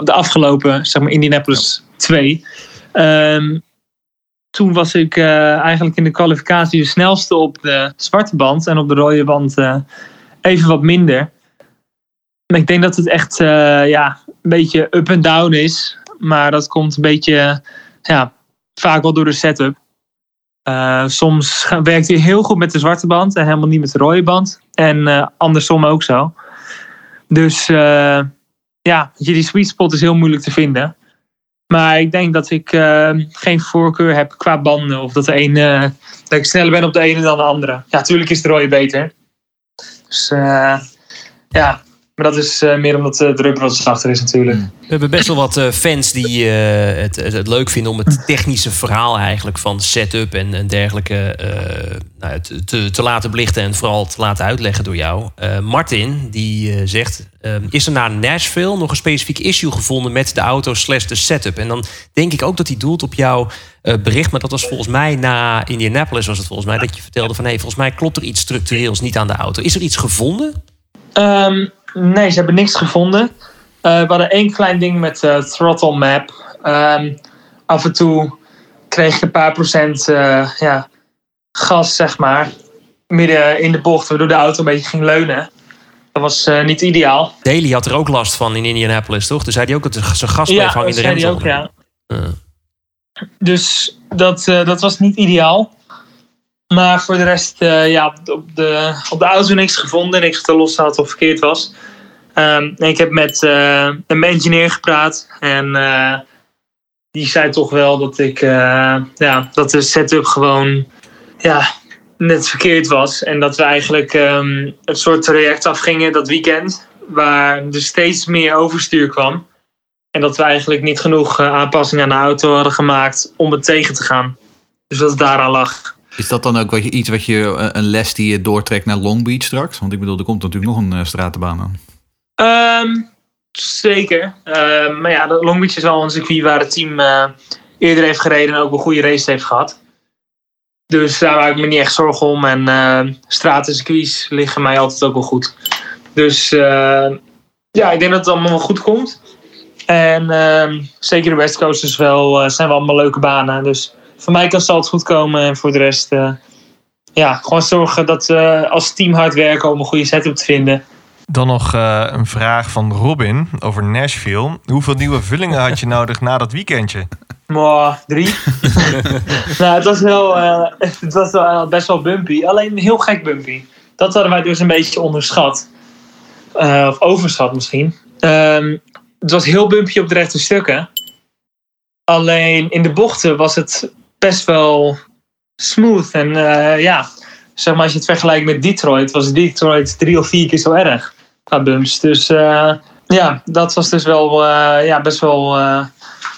de afgelopen, zeg maar Indianapolis 2. Toen was ik eh, eigenlijk in de kwalificatie de snelste op de zwarte band en op de rode band eh, even wat minder. Ik denk dat het echt eh, ja, een beetje up en down is. Maar dat komt een beetje ja, vaak wel door de setup. Soms werkt hij heel goed met de zwarte band en helemaal niet met de rode band. En andersom ook zo. Dus ja, die sweet spot is heel moeilijk te vinden. Maar ik denk dat ik eh, geen voorkeur heb qua banden. Of dat, de ene, dat ik sneller ben op de ene dan de andere. Ja, natuurlijk is de rode beter. Dus eh, ja, maar dat is eh, meer omdat eh, de rubber wat zachter is natuurlijk. We hebben best wel wat eh, fans die eh, het, het, het leuk vinden om het technische verhaal eigenlijk van setup en, en dergelijke nou, te, te, te laten belichten en vooral te laten uitleggen door jou. Martin die zegt: eh, Is er na Nashville nog een specifiek issue gevonden met de auto slash de setup? En dan denk ik ook dat hij doelt op jouw bericht, maar dat was volgens mij na Indianapolis was het volgens mij dat je vertelde van hey, volgens mij klopt er iets structureels niet aan de auto. Is er iets gevonden? Ehm, nee, ze hebben niks gevonden. Eh, we hadden één klein ding met eh throttle map. Ehm, af en toe kreeg je een paar procent eh, ja, gas, zeg maar, midden in de bocht, waardoor de auto een beetje ging leunen. Dat was niet ideaal. Daly had er ook last van in Indianapolis, toch? Dus hij ook dat zijn gas bleef hangen in de dat zei hij ook, remzone. ja. Dus dat, dat was niet ideaal. Maar voor de rest, eh, ja, op de, op de auto niks gevonden. Niks te los had of verkeerd was. En ik heb met eh, een engineer gepraat. En eh, die zei toch wel dat, ik, ja, dat de setup gewoon ja, net verkeerd was. En dat we eigenlijk ehm, een soort traject afgingen dat weekend. Waar er steeds meer overstuur kwam. En dat we eigenlijk niet genoeg aanpassingen aan de auto hadden gemaakt om het tegen te gaan. Dus dat het daaraan lag. Is dat dan ook wat je, iets wat je, eh, een les die je doortrekt naar Long Beach straks? Want ik bedoel, er komt natuurlijk nog een eh, stratenbaan aan. Ehm, zeker. Ehm, maar ja, Long Beach is wel een circuit waar het team eh, eerder heeft gereden en ook een goede race heeft gehad. Dus daar maak ik me niet echt zorgen om. En uh, stratencircuits liggen mij altijd ook wel goed. Dus ja, ik denk dat het allemaal wel goed komt. En ehm, zeker de West Coast is wel, zijn wel allemaal leuke banen. Dus voor mij kan het altijd goed komen. En voor de rest, eh, ja, gewoon zorgen dat we als team hard werken om een goede setup te vinden. Dan nog eh, een vraag van Robin over Nashville. Hoeveel nieuwe vullingen had je nodig na dat weekendje? Maar drie. nou, het was, wel, eh, het was wel best wel bumpy. Alleen heel gek bumpy. Dat hadden wij dus een beetje onderschat. Eh, of overschat misschien. Ehm, het was heel bumpy op de rechte stukken. Alleen in de bochten was het best wel smooth. En eh, ja, zeg maar als je het vergelijkt met Detroit, was Detroit drie of vier keer zo erg qua bumps. Dus eh, ja, dat was dus wel eh, ja, best wel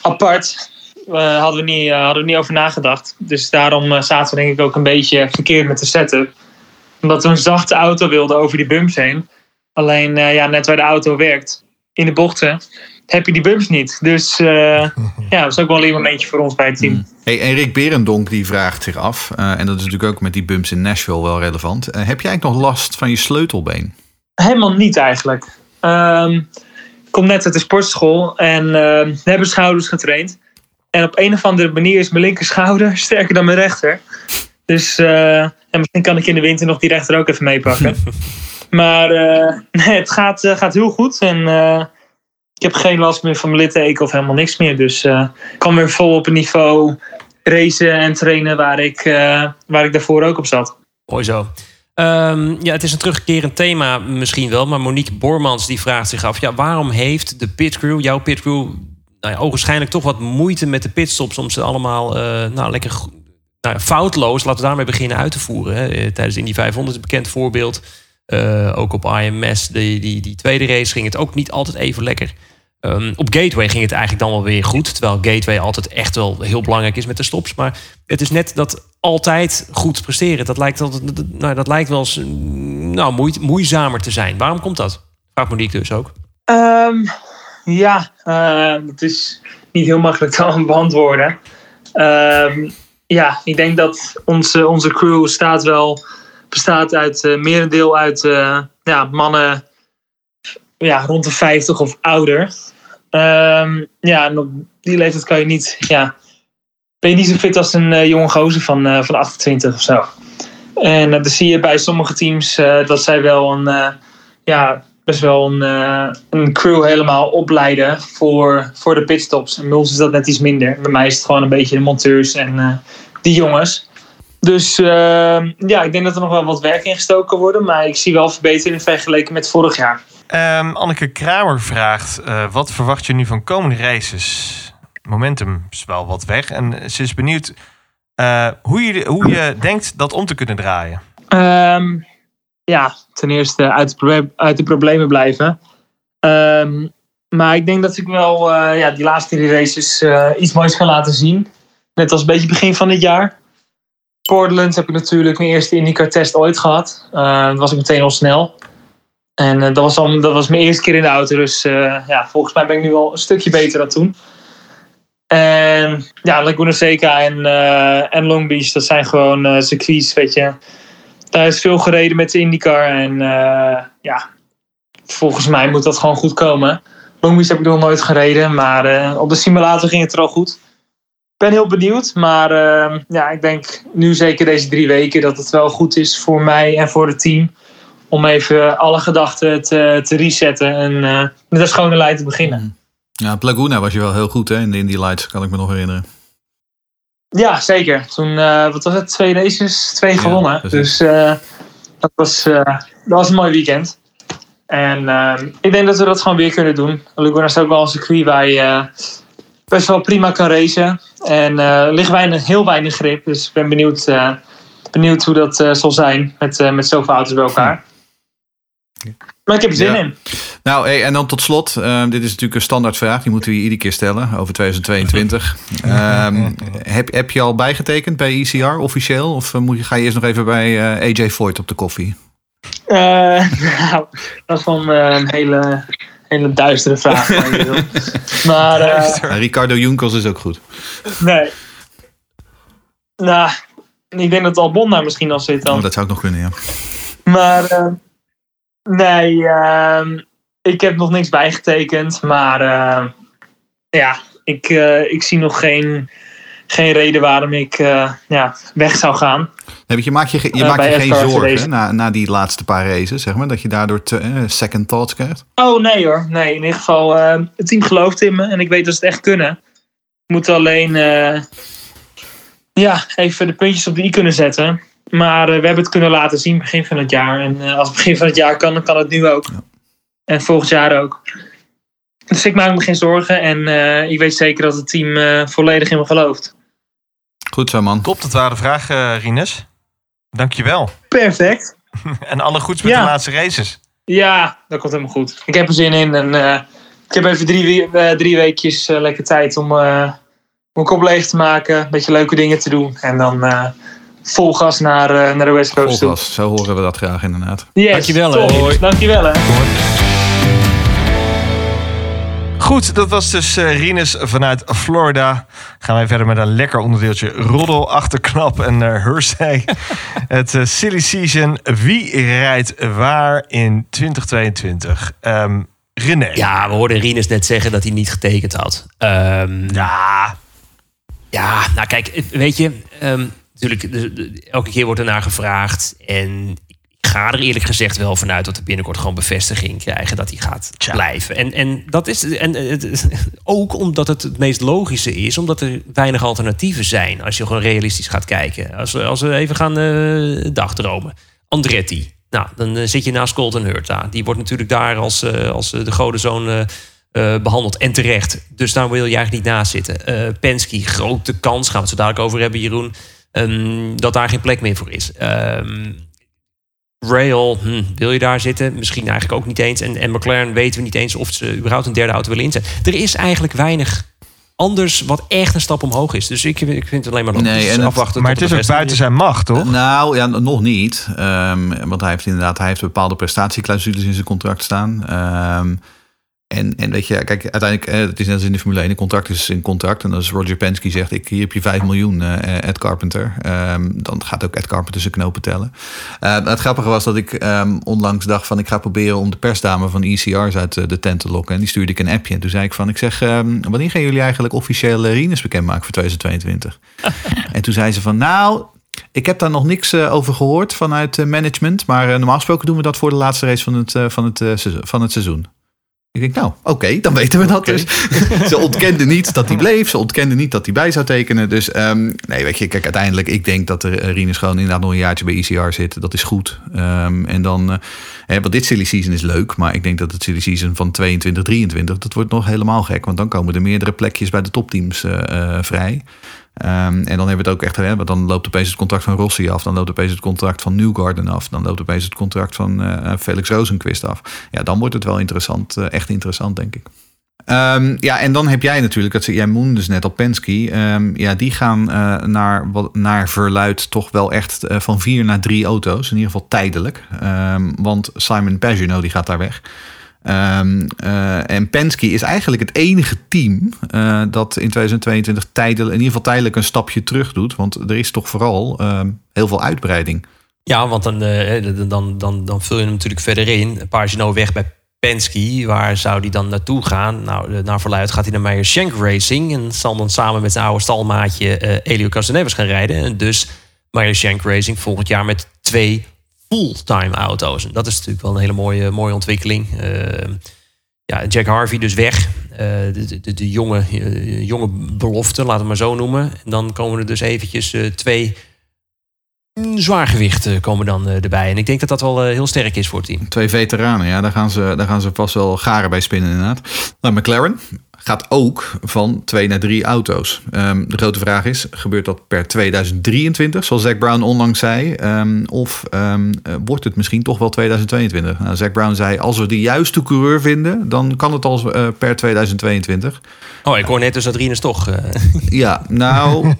apart. Hadden, we niet, hadden we niet over nagedacht. Dus daarom zaten we denk ik ook een beetje verkeerd met de setup. Omdat we een zachte auto wilden over die bumps heen. Alleen ja, net waar de auto werkt, in de bochten, heb je die bumps niet. Dus eh, ja, dat is ook wel een momentje voor ons bij het team. Hey, en Rick Berendonk die vraagt zich af, eh, en dat is natuurlijk ook met die bumps in Nashville wel relevant. Eh, heb jij eigenlijk nog last van je sleutelbeen? Helemaal niet eigenlijk. Ehm, ik kom net uit de sportschool en ehm, hebben schouders getraind. En op een of andere manier is mijn linker schouder sterker dan mijn rechter. Dus en misschien kan ik in de winter nog die rechter ook even meepakken. maar nee, het gaat, gaat heel goed. En ik heb geen last meer van mijn litteken of helemaal niks meer. Dus eh, ik kan weer vol op een niveau racen en trainen waar ik, eh, waar ik daarvoor ook op zat. Mooi zo. Ehm, ja, het is een terugkerend thema misschien wel. Maar Monique Bormans die vraagt zich af... Ja, waarom heeft de pitcrew, jouw pitcrew... Nou ja, ogenschijnlijk toch wat moeite met de pitstops... om ze allemaal eh, nou, lekker nou, foutloos, laten we daarmee beginnen uit te voeren. Hè. Tijdens de Indy 500 is een bekend voorbeeld. Ook op IMS, die, die, die tweede race, ging het ook niet altijd even lekker. Ehm, op Gateway ging het eigenlijk dan wel weer goed. Terwijl Gateway altijd echt wel heel belangrijk is met de stops. Maar het is net dat altijd goed presteren. Dat lijkt, dat- nou, dat lijkt wel eens nou, moe- moeizamer te zijn. Waarom komt dat? Vraagt Monique dus ook. Ehm, ja, eh, het is niet heel makkelijk te beantwoorden. Ehm, ja, ik denk dat onze, onze crew staat wel, bestaat uit eh, merendeel uit eh, ja, mannen ja, rond de 50 of ouder. Ehm, ja, en op die leeftijd kan je niet, ja, ben je niet zo fit als een eh, jonge gozer van, eh, van 28 of zo. En eh, dan zie je bij sommige teams dat zij wel een, ja, best wel een, een crew helemaal opleiden voor, voor de pitstops. En bij is dat net iets minder. Bij mij is het gewoon een beetje de monteurs en die jongens. Dus eh, ja, ik denk dat er nog wel wat werk in gestoken wordt. Maar ik zie wel verbetering vergeleken met vorig jaar. Ehm, Anneke Kramer vraagt: eh, wat verwacht je nu van komende races? Momentum is wel wat weg. En ze is benieuwd eh, hoe, je, hoe je denkt dat om te kunnen draaien. Ehm, ja, ten eerste uit de, proble- uit de problemen blijven. Ehm, maar ik denk dat ik wel eh, ja, die laatste drie races iets moois ga laten zien. Net als een beetje begin van dit jaar. Portland heb ik natuurlijk mijn eerste IndyCar test ooit gehad. Eh dat was ik meteen al snel. En eh, dat, was al, dat was mijn eerste keer in de auto. Dus eh, ja, volgens mij ben ik nu al een stukje beter dan toen. En ja, Laguna Seca en, en Long Beach, dat zijn gewoon circuits, weet je. Daar is veel gereden met de IndyCar. En ja, volgens mij moet dat gewoon goed komen. Long Beach heb ik nog nooit gereden, maar op de simulator ging het er al goed. Ik ben heel benieuwd, maar eh, ja, ik denk nu zeker deze drie weken dat het wel goed is voor mij en voor het team. Om even alle gedachten te, te resetten en eh, met een schone lijn te beginnen. Ja, op Laguna was je wel heel goed hè, in de Indy Lights, kan ik me nog herinneren. Ja, zeker. Toen, eh, wat was het, twee races, twee gewonnen. precies. Dus eh, dat, was, dat was een mooi weekend. En eh, ik denk dat we dat gewoon weer kunnen doen. Laguna is ook wel een circuit waar je eh, best wel prima kan racen. En eh, er ligt weinig, heel weinig grip. Dus ik ben benieuwd, eh, benieuwd hoe dat eh, zal zijn met, met zoveel auto's bij elkaar. Maar ik heb er zin Ja. in. Nou, hey, en dan tot slot. eh, dit is natuurlijk een standaardvraag. Die moeten we je iedere keer stellen over 2022. Ehm, heb, heb je al bijgetekend bij ECR officieel? Of moet je, ga je eerst nog even bij AJ Voigt op de koffie? Nou, dat is wel een hele, hele duistere vraag. maar eh, Ja, Ricardo Junkels is ook goed. nee. Nou, ik denk dat Albon daar misschien al zit dan. Oh, dat zou ik nog kunnen, ja. Maar eh, nee, ehm, ik heb nog niks bijgetekend. Maar eh, ja, ik, eh, ik zie nog geen, geen reden waarom ik eh, ja, weg zou gaan. Nee, je maakt je, je, Eh, maakt je geen zorgen na, na die laatste paar races, zeg maar. Dat je daardoor te, eh, second thoughts krijgt. Oh nee hoor, nee. In ieder geval, het team gelooft in me en ik weet dat ze het echt kunnen. We moeten alleen ja, even de puntjes op de i kunnen zetten. Maar we hebben het kunnen laten zien begin van het jaar. En als het begin van het jaar kan, dan kan het nu ook. En volgend jaar ook. Dus ik maak me geen zorgen en eh, ik weet zeker dat het team eh, volledig in me gelooft. Goed zo, man. Top, dat waren de vragen, Rinus. Dankjewel. Perfect. En alle goeds met Ja. de laatste races. Ja, dat komt helemaal goed. Ik heb er zin in en eh, ik heb even drie, drie weekjes eh, lekker tijd om, eh, mijn kop leeg te maken. Een beetje leuke dingen te doen. En dan eh, vol gas naar, eh, naar de West Coast toe. Volgas, zo horen we dat graag inderdaad. Yes, Dankjewel, top. hè. Hoi. Dankjewel hè. Goed, dat was dus eh Rinus vanuit Florida. Gaan wij verder met een lekker onderdeeltje roddel, achterknap en uh, Hersey. Het eh, silly season. Wie rijdt waar in 2022? Ehm René. Ja, we hoorden Rinus net zeggen dat hij niet getekend had. Ehm, Ja, Ja, nou kijk, weet je, ehm, natuurlijk, elke keer wordt er naar gevraagd. En ga er eerlijk gezegd wel vanuit dat we binnenkort gewoon bevestiging krijgen dat hij gaat Tja. blijven. En, en dat is en het, ook omdat het het meest logische is, omdat er weinig alternatieven zijn als je gewoon realistisch gaat kijken. Als we, als we even gaan eh, dagdromen. Andretti. Nou, dan eh, zit je naast Colton Hurta. Die wordt natuurlijk daar als, eh, als eh, de godenzoon eh eh, behandeld. En terecht. Dus daar wil je eigenlijk niet naast zitten. Eh Penske, grote kans, gaan we het zo dadelijk over hebben, Jeroen. ehm, dat daar geen plek meer voor is. Ehm, Rail, hm, wil je daar zitten? Misschien eigenlijk ook niet eens. En, en McLaren weten we niet eens of ze überhaupt een derde auto willen inzetten. Er is eigenlijk weinig anders wat echt een stap omhoog is. Dus ik, ik vind het alleen maar logisch. Nee, Dus en het- afwachten Maar het is ook buiten zijn macht, toch? Nou ja, nog niet. Ehm, want hij heeft inderdaad hij heeft bepaalde prestatieclausules in zijn contract staan. Ehm, en, en weet je, kijk, uiteindelijk, eh, het is net als in de Formule 1, een contract is een contract. En als Roger Penske zegt, ik, hier heb je 5 miljoen, eh, Ed Carpenter. ehm, dan gaat ook Ed Carpenter zijn knopen tellen. Eh, het grappige was dat ik ehm, onlangs dacht van, ik ga proberen om de persdame van ECR's uit eh, de tent te lokken. En die stuurde ik een appje. En toen zei ik van, ik zeg, wanneer gaan jullie eigenlijk officieel uh, Rines bekendmaken voor 2022? en toen zei ze van, nou, ik heb daar nog niks eh, over gehoord vanuit eh, management. Maar eh, normaal gesproken doen we dat voor de laatste race van het, eh, van het, eh, van het seizoen. Ik denk, nou, oké, dan weten we dat dus. ze ontkende niet dat hij bleef. Ze ontkende niet dat hij bij zou tekenen. Dus ehm, nee, weet je, kijk, uiteindelijk, ik denk dat er eh, Rinus gewoon inderdaad nog een jaartje bij ECR zit. Dat is goed. Ehm, en dan, eh, hè, want dit silly season is leuk. Maar ik denk dat het silly season van 22, 23, dat wordt nog helemaal gek. Want dan komen er meerdere plekjes bij de topteams eh, vrij. Ehm, en dan hebben we het ook echt, hè, want dan loopt opeens het contract van Rossi af. Dan loopt opeens het contract van Newgarden af. Dan loopt opeens het contract van eh, Felix Rosenquist af. Ja, dan wordt het wel interessant. eh, echt interessant, denk ik. Ehm, ja, en dan heb jij natuurlijk, dat jij noemde dus net al Penske. Ehm, ja, die gaan eh, naar, naar verluid toch wel echt eh, van vier naar drie auto's. In ieder geval tijdelijk. Want Simon Pagenaud die gaat daar weg. Ehm, eh, en Penske is eigenlijk het enige team eh, dat in 2022 tijdelijk, in ieder geval tijdelijk een stapje terug doet. Want er is toch vooral ehm, heel veel uitbreiding. Ja, want dan, eh, dan, dan, dan vul je hem natuurlijk verder in. Pagino weg bij Penske. Waar zou die dan naartoe gaan? Nou, naar verluid gaat hij naar Meyer Shank Racing. En zal dan samen met zijn oude stalmaatje Elio Castroneves gaan rijden. En dus Meyer Shank Racing volgend jaar met twee fulltime auto's. En dat is natuurlijk wel een hele mooie, mooie ontwikkeling. Eh, ja, Jack Harvey dus weg. Eh, de, de, de jonge, eh, jonge belofte, laten we maar zo noemen. En dan komen er dus eventjes eh, twee zwaargewichten komen dan erbij. En ik denk dat dat wel heel sterk is voor het team. Twee veteranen, ja, daar gaan ze, daar gaan ze vast wel garen bij spinnen inderdaad. Nou, McLaren gaat ook van twee naar drie auto's. Ehm, de grote vraag is, gebeurt dat per 2023, zoals Zack Brown onlangs zei? Ehm, of ehm, eh, wordt het misschien toch wel 2022? Nou, Zack Brown zei, als we de juiste coureur vinden, dan kan het al eh, per 2022. Oh, ik hoor net dus dat Rinus toch... eh, Ja, nou,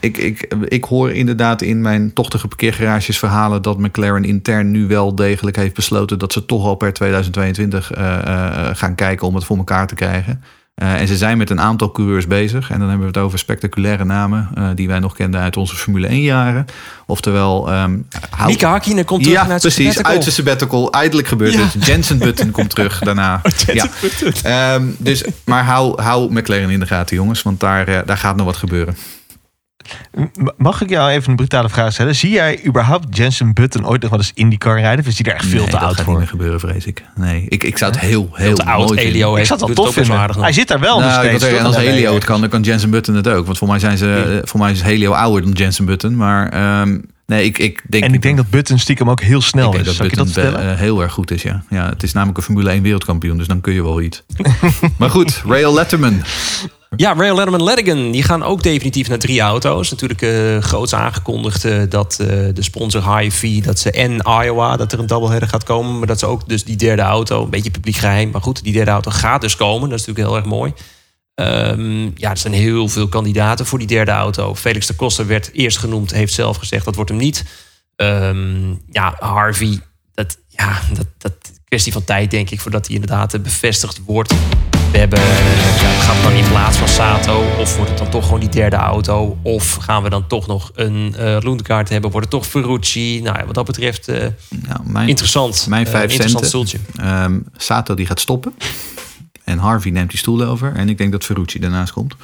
ik, ik, ik hoor inderdaad in mijn tochtige parkeergarages verhalen dat McLaren intern nu wel degelijk heeft besloten dat ze toch al per 2022 eh, eh, gaan kijken om het voor elkaar te krijgen. Eh, en ze zijn met een aantal coureurs bezig. En dan hebben we het over spectaculaire namen eh, die wij nog kenden uit onze Formule 1 jaren. Oftewel, ehm hou- Mika Hakkinen komt terug ja, precies. sabbatical. Uit zijn sabbatical. Eindelijk gebeurt Ja. het. Jensen Button komt terug daarna. ja. Ehm, dus, maar hou, hou McLaren in de gaten, jongens. Want daar, eh, daar gaat nog wat gebeuren. Mag ik jou even een brutale vraag stellen? Zie jij überhaupt Jensen Button ooit nog wel eens IndyCar rijden? Of is die daar echt veel Nee, te dat oud gaat voor? niet meer gebeuren, vrees ik. Nee, ik, ik zou het heel, heel te oud. mooi vinden. Elio Ik zou het wel het tof vinden. aardig nog. Hij zit daar wel nog Nou, wil steeds. zeggen, en als Helio het kan, dan kan Jensen Button het ook. Want voor mij, zijn ze, voor mij is Helio ouder dan Jensen Button. Maar ehm, nee, ik, ik denk... En ik denk dat Button stiekem ook heel snel ik denk is. Je dat Button vertellen? eh, heel erg goed is, ja. ja. Het is namelijk een Formule 1 wereldkampioen, dus dan kun je wel iets. maar goed, Rail Letterman. Ja, Rail Letterman Ledigan, die gaan ook definitief naar drie auto's. Natuurlijk eh groots aangekondigd eh, dat eh, de sponsor Hy-V, dat ze en Iowa, dat er een doubleheader gaat komen. Maar dat ze ook dus die derde auto, een beetje publiek geheim. Maar goed, die derde auto gaat dus komen. Dat is natuurlijk heel erg mooi. Ehm, ja, er zijn heel veel kandidaten voor die derde auto. Felix de Costa werd eerst genoemd, heeft zelf gezegd dat wordt hem niet. Ehm, ja, Harvey, dat, ja, dat, dat kwestie van tijd denk ik voordat hij inderdaad bevestigd wordt. We hebben, ja, gaat het dan in plaats van Sato? Of wordt het dan toch gewoon die derde auto? Of gaan we dan toch nog een Loenkaart hebben? Wordt het toch Ferrucci? Nou ja, wat dat betreft eh, Nou, mijn, interessant. Mijn Eh, vijf interessant centen. Ehm, Sato die gaat stoppen. En Harvey neemt die stoel over. En ik denk dat Ferrucci daarnaast komt.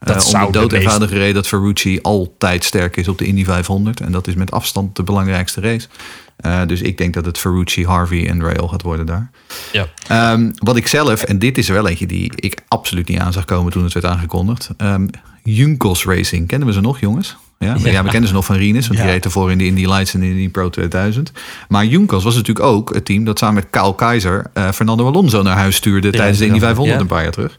Dat Eh, zou om de dood eenvoudige reden dat Ferrucci altijd sterk is op de Indy 500. En dat is met afstand de belangrijkste race. Eh, dus ik denk dat het Ferrucci, Harvey en Rail gaat worden daar. Ja. Ehm, wat ik zelf, en dit is er wel eentje die ik absoluut niet aan zag komen toen het werd aangekondigd. Ehm Junkos Racing, kennen we ze nog jongens? Ja, ja. we kennen ze nog van Rinus, want die reed ervoor in de Indy Lights en in die Pro 2000. Maar Junkos was natuurlijk ook het team dat samen met Kyle Keizer eh, Fernando Alonso naar huis stuurde tijdens de Indy 500 ja. een paar jaar terug.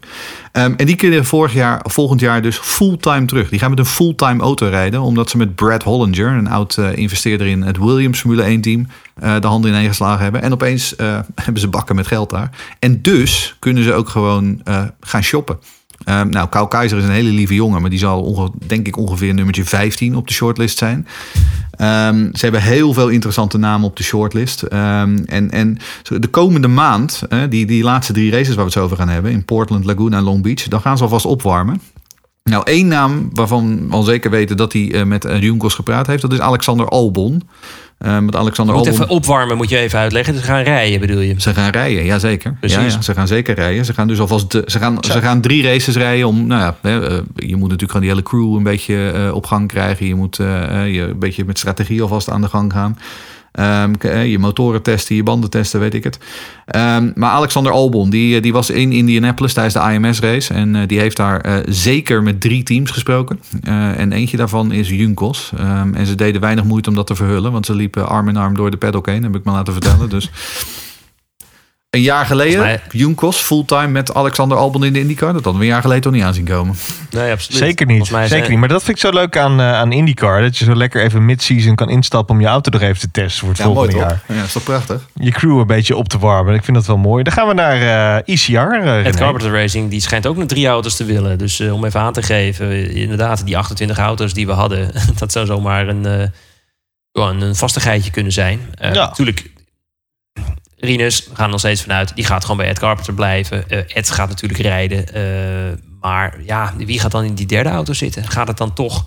Ehm, en die keren vorig jaar, volgend jaar dus fulltime terug. Die gaan met een fulltime auto rijden, omdat ze met Brad Hollinger, een oud eh, investeerder in het Williams Formule 1 team, eh, de handen ineen geslagen hebben. En opeens hebben ze bakken met geld daar. En dus kunnen ze ook gewoon gaan shoppen. Ehm, nou, Kyle Keizer is een hele lieve jongen, maar die zal denk ik ongeveer nummertje 15 op de shortlist zijn. Ehm, ze hebben heel veel interessante namen op de shortlist. Ehm, en, en de komende maand, die, die laatste drie races waar we het over gaan hebben, in Portland, Laguna en Long Beach, dan gaan ze alvast opwarmen. Nou, één naam waarvan we al zeker weten dat hij eh, met uh, Junkos gepraat heeft, dat is Alexander Albon. Uh, met Alexander Je moet Albon. even opwarmen, moet je even uitleggen. Dus gaan rijden, bedoel je? Ze gaan rijden, ja zeker. Precies. Ja, ja, ze gaan zeker rijden. Ze gaan dus alvast de, ze gaan, ze gaan drie races rijden om. Nou ja, eh, je moet natuurlijk gewoon die hele crew een beetje eh, op gang krijgen. Je moet eh, je een beetje met strategie alvast aan de gang gaan. Ehm, eh, je motoren testen, je banden testen, weet ik het. Ehm, maar Alexander Albon, die, eh, die was in Indianapolis tijdens de IMS-race. En eh, die heeft daar zeker met drie teams gesproken. En eentje daarvan is Junkos. Ehm, en ze deden weinig moeite om dat te verhullen. Want ze liepen arm in arm door de paddock heen, heb ik me laten vertellen. Dus een jaar geleden, Junkos fulltime met Alexander Albon in de IndyCar. Dat hadden we een jaar geleden toch niet aanzien komen. Nee, absoluut. Zeker niet. Volgens mij Zeker zijn- niet. Maar dat vind ik zo leuk aan, eh, aan IndyCar. Dat je zo lekker even mid-season kan instappen om je auto nog even te testen voor het volgende jaar. Ja, is toch prachtig? Je crew een beetje op te warmen. Ik vind dat wel mooi. Dan gaan we naar eh ECR. eh, Ed René. Carpenter Racing die schijnt ook nog drie auto's te willen. Dus eh, om even aan te geven, eh, inderdaad, die 28 auto's die we hadden, dat zou zomaar een, eh, een vastigheidje kunnen zijn. Eh, Ja. Natuurlijk, Rinus, we gaan nog steeds vanuit, die gaat gewoon bij Ed Carpenter blijven. Eh, Ed gaat natuurlijk rijden. eh, maar ja, wie gaat dan in die derde auto zitten? Gaat het dan toch,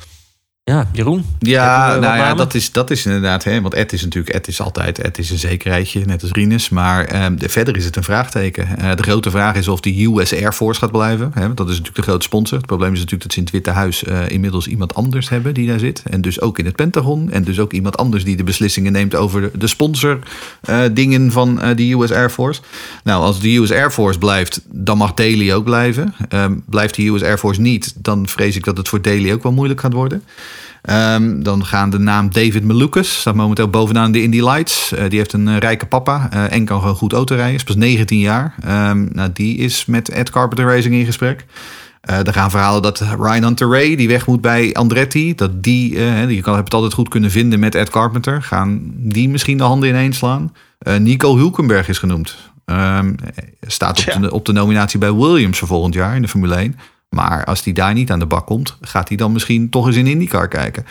ja, Jeroen? Ja, wat nou ja, dat is, dat is inderdaad. Hè, want Ed is natuurlijk, Ed is altijd, Ed is een zekerheidje, net als Rinus. Maar ehm, de, verder is het een vraagteken. Eh, de grote vraag is of de US Air Force gaat blijven. Hè, want dat is natuurlijk de grote sponsor. Het probleem is natuurlijk dat ze in het Witte Huis eh, inmiddels iemand anders hebben die daar zit. En dus ook in het Pentagon. En dus ook iemand anders die de beslissingen neemt over de, sponsor eh, dingen van eh, de US Air Force. Nou, als de US Air Force blijft, dan mag Daly ook blijven. Ehm, blijft de US Air Force niet, dan vrees ik dat het voor Daly ook wel moeilijk gaat worden. Ehm, dan gaan de naam David Malukas, staat momenteel bovenaan de Indy Lights. Eh, die heeft een eh, rijke papa eh, en kan gewoon goed autorijden. Is pas 19 jaar. Ehm, nou, die is met Ed Carpenter Racing in gesprek. Er gaan verhalen dat Ryan Hunter Ray, die weg moet bij Andretti, dat die, je kan hebt het altijd goed kunnen vinden met Ed Carpenter, gaan die misschien de handen ineen slaan. Nico Hulkenberg is genoemd. Ehm, staat op de, op de nominatie bij Williams voor volgend jaar in de Formule 1. Maar als die daar niet aan de bak komt, gaat hij dan misschien toch eens in IndyCar kijken.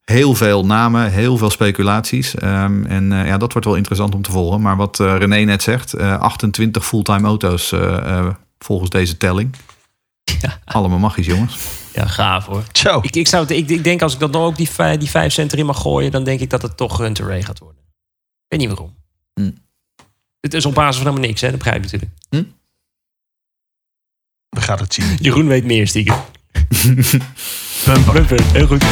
Heel veel namen, heel veel speculaties. Ehm, en eh, ja, dat wordt wel interessant om te volgen. Maar wat eh, René net zegt, eh, 28 fulltime auto's eh, eh, volgens deze telling. Allemaal magisch, jongens. Ja, gaaf hoor. Zo. Ik, ik, zou het, ik, ik denk als ik dan ook die, vijf, die vijf cent erin mag gooien, dan denk ik dat het toch Hunter Ray gaat worden. Ik weet niet waarom. Hm. Het is op basis van helemaal niks, hè? dat begrijp ik natuurlijk. We gaan het zien. Jeroen weet meer stiekem. Bumper. Bumper, heel goed.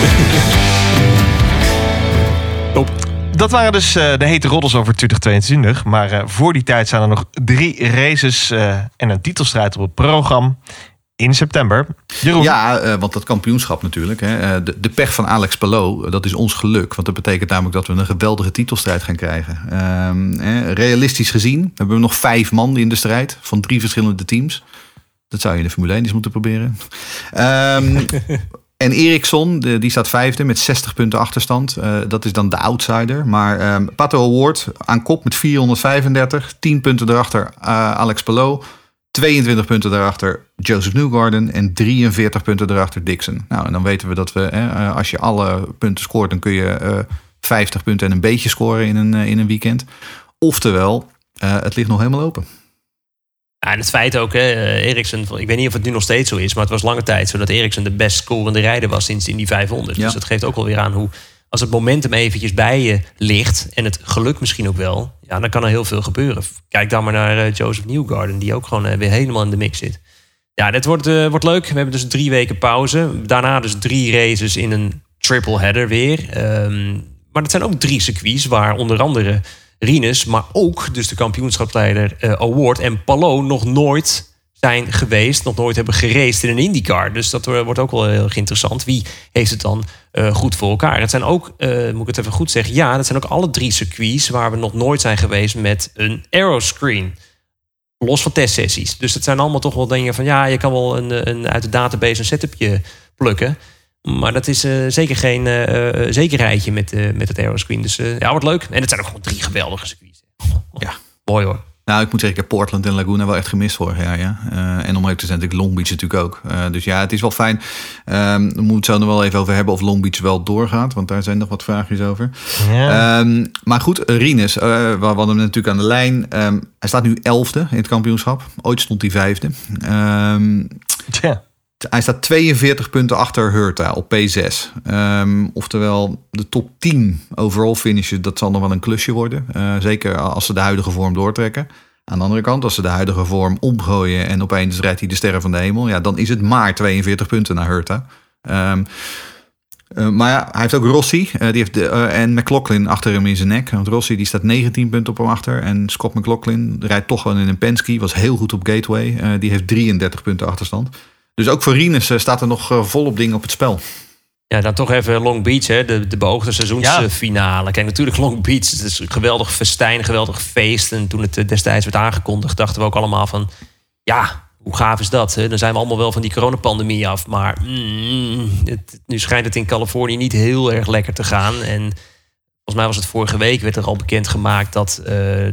Top. Dat waren dus eh, de hete roddels over 2022. Maar eh, voor die tijd zijn er nog drie races eh, en een titelstrijd op het programma in september. Jeroen, Ja, eh, want dat kampioenschap natuurlijk. Hè, eh, de, de pech van Alex Palou, dat is ons geluk. Want dat betekent namelijk dat we een geweldige titelstrijd gaan krijgen. Ehm, eh, realistisch gezien hebben we nog vijf man in de strijd van drie verschillende teams. Dat zou je in de Formule 1 eens moeten proberen. Ehm, en Eriksson, de- die staat vijfde met 60 punten achterstand. Eh, dat is dan de outsider. Maar ehm Pato Award aan kop met 435. 10 punten erachter eh, Alex Palou. 22 punten daarachter Joseph Newgarden en 43 punten daarachter Dixon. Nou, en dan weten we dat we, hè, eh, als je alle punten scoort, dan kun je eh 50 punten en een beetje scoren in een, in een weekend. Oftewel, het ligt nog helemaal open. Ja, en het feit ook, hè, eh, Eriksson, ik weet niet of het nu nog steeds zo is, maar het was lange tijd zo dat Eriksson de best scorende rijder was sinds in die 500. Ja. Dus dat geeft ook wel weer aan hoe, als het momentum eventjes bij je ligt en het geluk misschien ook wel, ja, dan kan er heel veel gebeuren. Kijk dan maar naar eh, Joseph Newgarden, die ook gewoon eh, weer helemaal in de mix zit. Ja, dit wordt, wordt leuk. We hebben dus drie weken pauze. Daarna dus drie races in een triple header weer. Ehm, maar dat zijn ook drie circuits waar onder andere Rinus, maar ook dus de kampioenschapsleider eh, Award en Palou nog nooit zijn geweest, nog nooit hebben geraced in een IndyCar. Dus dat eh, wordt ook wel heel erg interessant. Wie heeft het dan eh, goed voor elkaar? Het zijn ook, moet ik het even goed zeggen, ja, dat zijn ook alle drie circuits waar we nog nooit zijn geweest met een aeroscreen. Los van testsessies. Dus het zijn allemaal toch wel dingen van ja, je kan wel een, een, uit de database een setupje plukken. Maar dat is eh, zeker geen eh, eh, zekerheidje met, eh, met het aeroscreen. Dus ja, wordt leuk. En het zijn ook gewoon drie geweldige circuits. Ja. Mooi hoor. Nou, ik moet zeggen, ik heb Portland en Laguna wel echt gemist vorig jaar. Ja. En om even te zijn, natuurlijk Long Beach natuurlijk ook. Dus ja, het is wel fijn. Ehm we moeten het zo nog wel even over hebben of Long Beach wel doorgaat. Want daar zijn nog wat vraagjes over. Ja. Ehm, maar goed, Rinus, eh, we hadden hem natuurlijk aan de lijn. Ehm, hij staat nu elfde in het kampioenschap. Ooit stond hij vijfde. Tja. Hij staat 42 punten achter Hurta op P6. Ehm, oftewel, de top 10 overall finishes, dat zal nog wel een klusje worden. Eh, zeker als ze de huidige vorm doortrekken. Aan de andere kant, als ze de huidige vorm omgooien en opeens rijdt hij de sterren van de hemel, ja, dan is het maar 42 punten naar Hurta. Ehm, eh, maar ja, hij heeft ook Rossi eh, die heeft en McLaughlin achter hem in zijn nek. Want Rossi die staat 19 punten op hem achter. En Scott McLaughlin rijdt toch gewoon in een Penske. Was heel goed op Gateway. Die heeft 33 punten achterstand. Dus ook voor Rinus eh, staat er nog eh, volop dingen op het spel. Ja, dan toch even Long Beach, hè, de, de beoogde seizoensfinale. Kijk, natuurlijk Long Beach, het is een geweldig festijn, een geweldig feest. En toen het eh, destijds werd aangekondigd, dachten we ook allemaal van... Ja, hoe gaaf is dat? Hè? Dan zijn we allemaal wel van die coronapandemie af. Maar mm, het, nu schijnt het in Californië niet heel erg lekker te gaan. En volgens mij was het vorige week, werd er al bekend gemaakt... dat,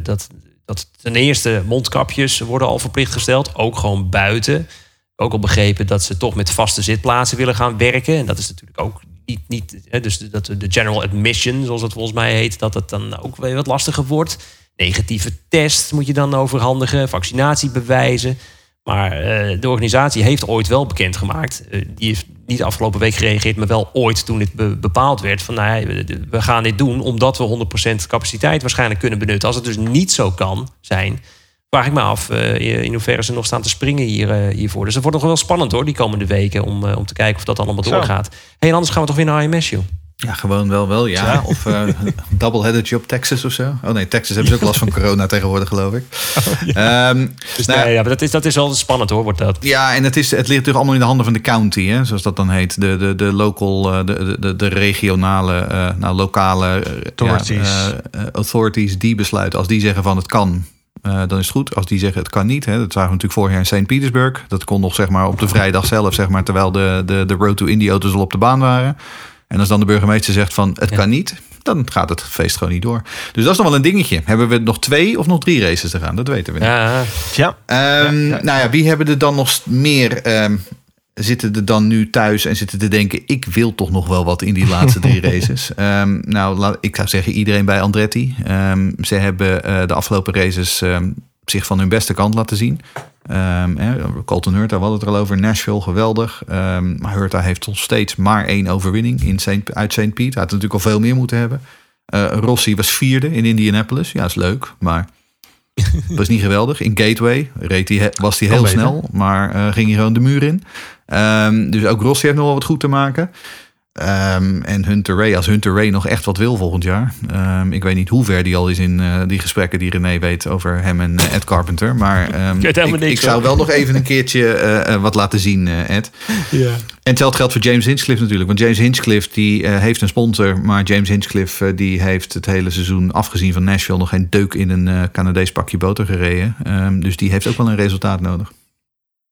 dat, dat ten eerste mondkapjes worden al verplicht gesteld. Ook gewoon buiten ook al begrepen dat ze toch met vaste zitplaatsen willen gaan werken. En dat is natuurlijk ook niet, niet hè, dus dat de general admission, zoals het volgens mij heet, dat het dan ook weer wat lastiger wordt. Negatieve test moet je dan overhandigen, vaccinatiebewijzen. Maar eh, de organisatie heeft ooit wel bekendgemaakt. eh, die heeft niet afgelopen week gereageerd, maar wel ooit toen dit be- bepaald werd. Van nou, ja, we gaan dit doen omdat we 100% capaciteit waarschijnlijk kunnen benutten. Als het dus niet zo kan zijn, vraag ik me af eh, in hoeverre ze nog staan te springen hier, eh, hiervoor. Dus het wordt nog wel spannend hoor, die komende weken, om, eh, om te kijken of dat allemaal doorgaat. Hey, en anders gaan we toch weer naar IMS, joh. Ja, gewoon wel, wel, ja. Ja. Of eh double-headertje op Texas of zo. Oh nee, Texas hebben ze ook last van corona tegenwoordig, geloof ik. Ehm, Dus nou ja, nee, ja, maar dat is, dat is wel spannend hoor, wordt dat. Ja, en het, is, het ligt natuurlijk allemaal in de handen van de county, hè, zoals dat dan heet. De, de, de local, eh, de, de, de regionale, eh, nou, lokale Authorities. Ja, eh, eh, authorities die besluiten. Als die zeggen van het kan, eh, dan is het goed. Als die zeggen het kan niet, hè, dat zagen we natuurlijk vorig jaar in St. Petersburg. Dat kon nog zeg maar op de vrijdag zelf, zeg maar, terwijl de, de, de Road to Indy auto's al op de baan waren. En als dan de burgemeester zegt van het Ja. kan niet, dan gaat het feest gewoon niet door. Dus dat is nog wel een dingetje. Hebben we nog twee of nog drie races te gaan? Dat weten we niet. Ja, Tja. Ehm, Nou ja, wie hebben er dan nog meer? ehm, zitten er dan nu thuis en zitten te denken: ik wil toch nog wel wat in die laatste drie races? Ehm, nou, laat, ik zou zeggen iedereen bij Andretti. Ehm, ze hebben eh, de afgelopen races ehm, zich van hun beste kant laten zien. Hè, Colton Hurta, we hadden het er al over. Nashville, geweldig. Maar Hurta heeft nog steeds maar één overwinning in Saint, uit St. Piet. Hij had natuurlijk al veel meer moeten hebben. Eh, Rossi was vierde in Indianapolis. Ja, is leuk, maar was niet geweldig. In Gateway reed was hij heel snel, maar eh, ging hij gewoon de muur in. Ehm, dus ook Rossi heeft nog wel wat goed te maken. Ehm, en Hunter Ray, als Hunter Ray nog echt wat wil volgend jaar. Ehm, ik weet niet hoe ver die al is in eh, die gesprekken die René weet over hem en eh, Ed Carpenter. Maar ik, niks ik zou wel nog even een keertje wat laten zien, Ed. ja. En hetzelfde geldt voor James Hinchcliffe natuurlijk. Want James Hinchcliffe die, eh, heeft een sponsor. Maar James Hinchcliffe eh, die heeft het hele seizoen afgezien van Nashville... nog geen deuk in een eh Canadees pakje boter gereden. Ehm, dus die heeft ook wel een resultaat nodig.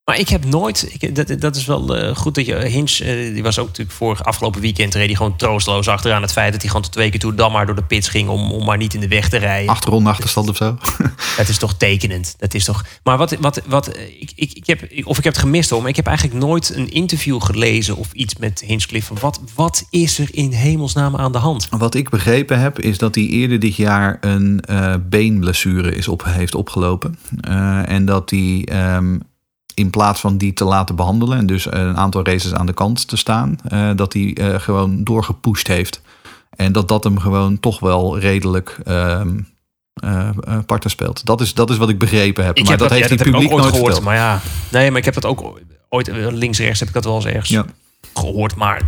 Maar ik heb nooit, ik, dat, dat is wel eh, goed dat je, Hinch, eh, die was ook natuurlijk vorig afgelopen weekend, reed hij gewoon troosteloos achteraan het feit dat hij gewoon tot twee keer toe dan maar door de pits ging om, om maar niet in de weg te rijden. Acht ronden achterstand of zo. Dat is toch tekenend. Dat is toch. Maar wat, wat, wat eh, ik, ik, ik heb, of ik heb het gemist hoor, maar ik heb eigenlijk nooit een interview gelezen of iets met Hinchcliffe. Wat, wat is er in hemelsnaam aan de hand? Wat ik begrepen heb is dat hij eerder dit jaar een eh, beenblessure is op, heeft opgelopen. Eh, en dat hij ehm, in plaats van die te laten behandelen... en dus een aantal races aan de kant te staan... eh, dat hij eh, gewoon doorgepusht heeft. En dat dat hem gewoon toch wel redelijk... parten speelt. Dat is, dat is wat ik begrepen heb. Ik maar heb dat, heeft ja, hij heb ik publiek ook ooit nooit gehoord. verteld. Maar ja, nee, maar ik heb dat ook ooit links-rechts heb ik dat wel eens ergens Ja. gehoord. Maar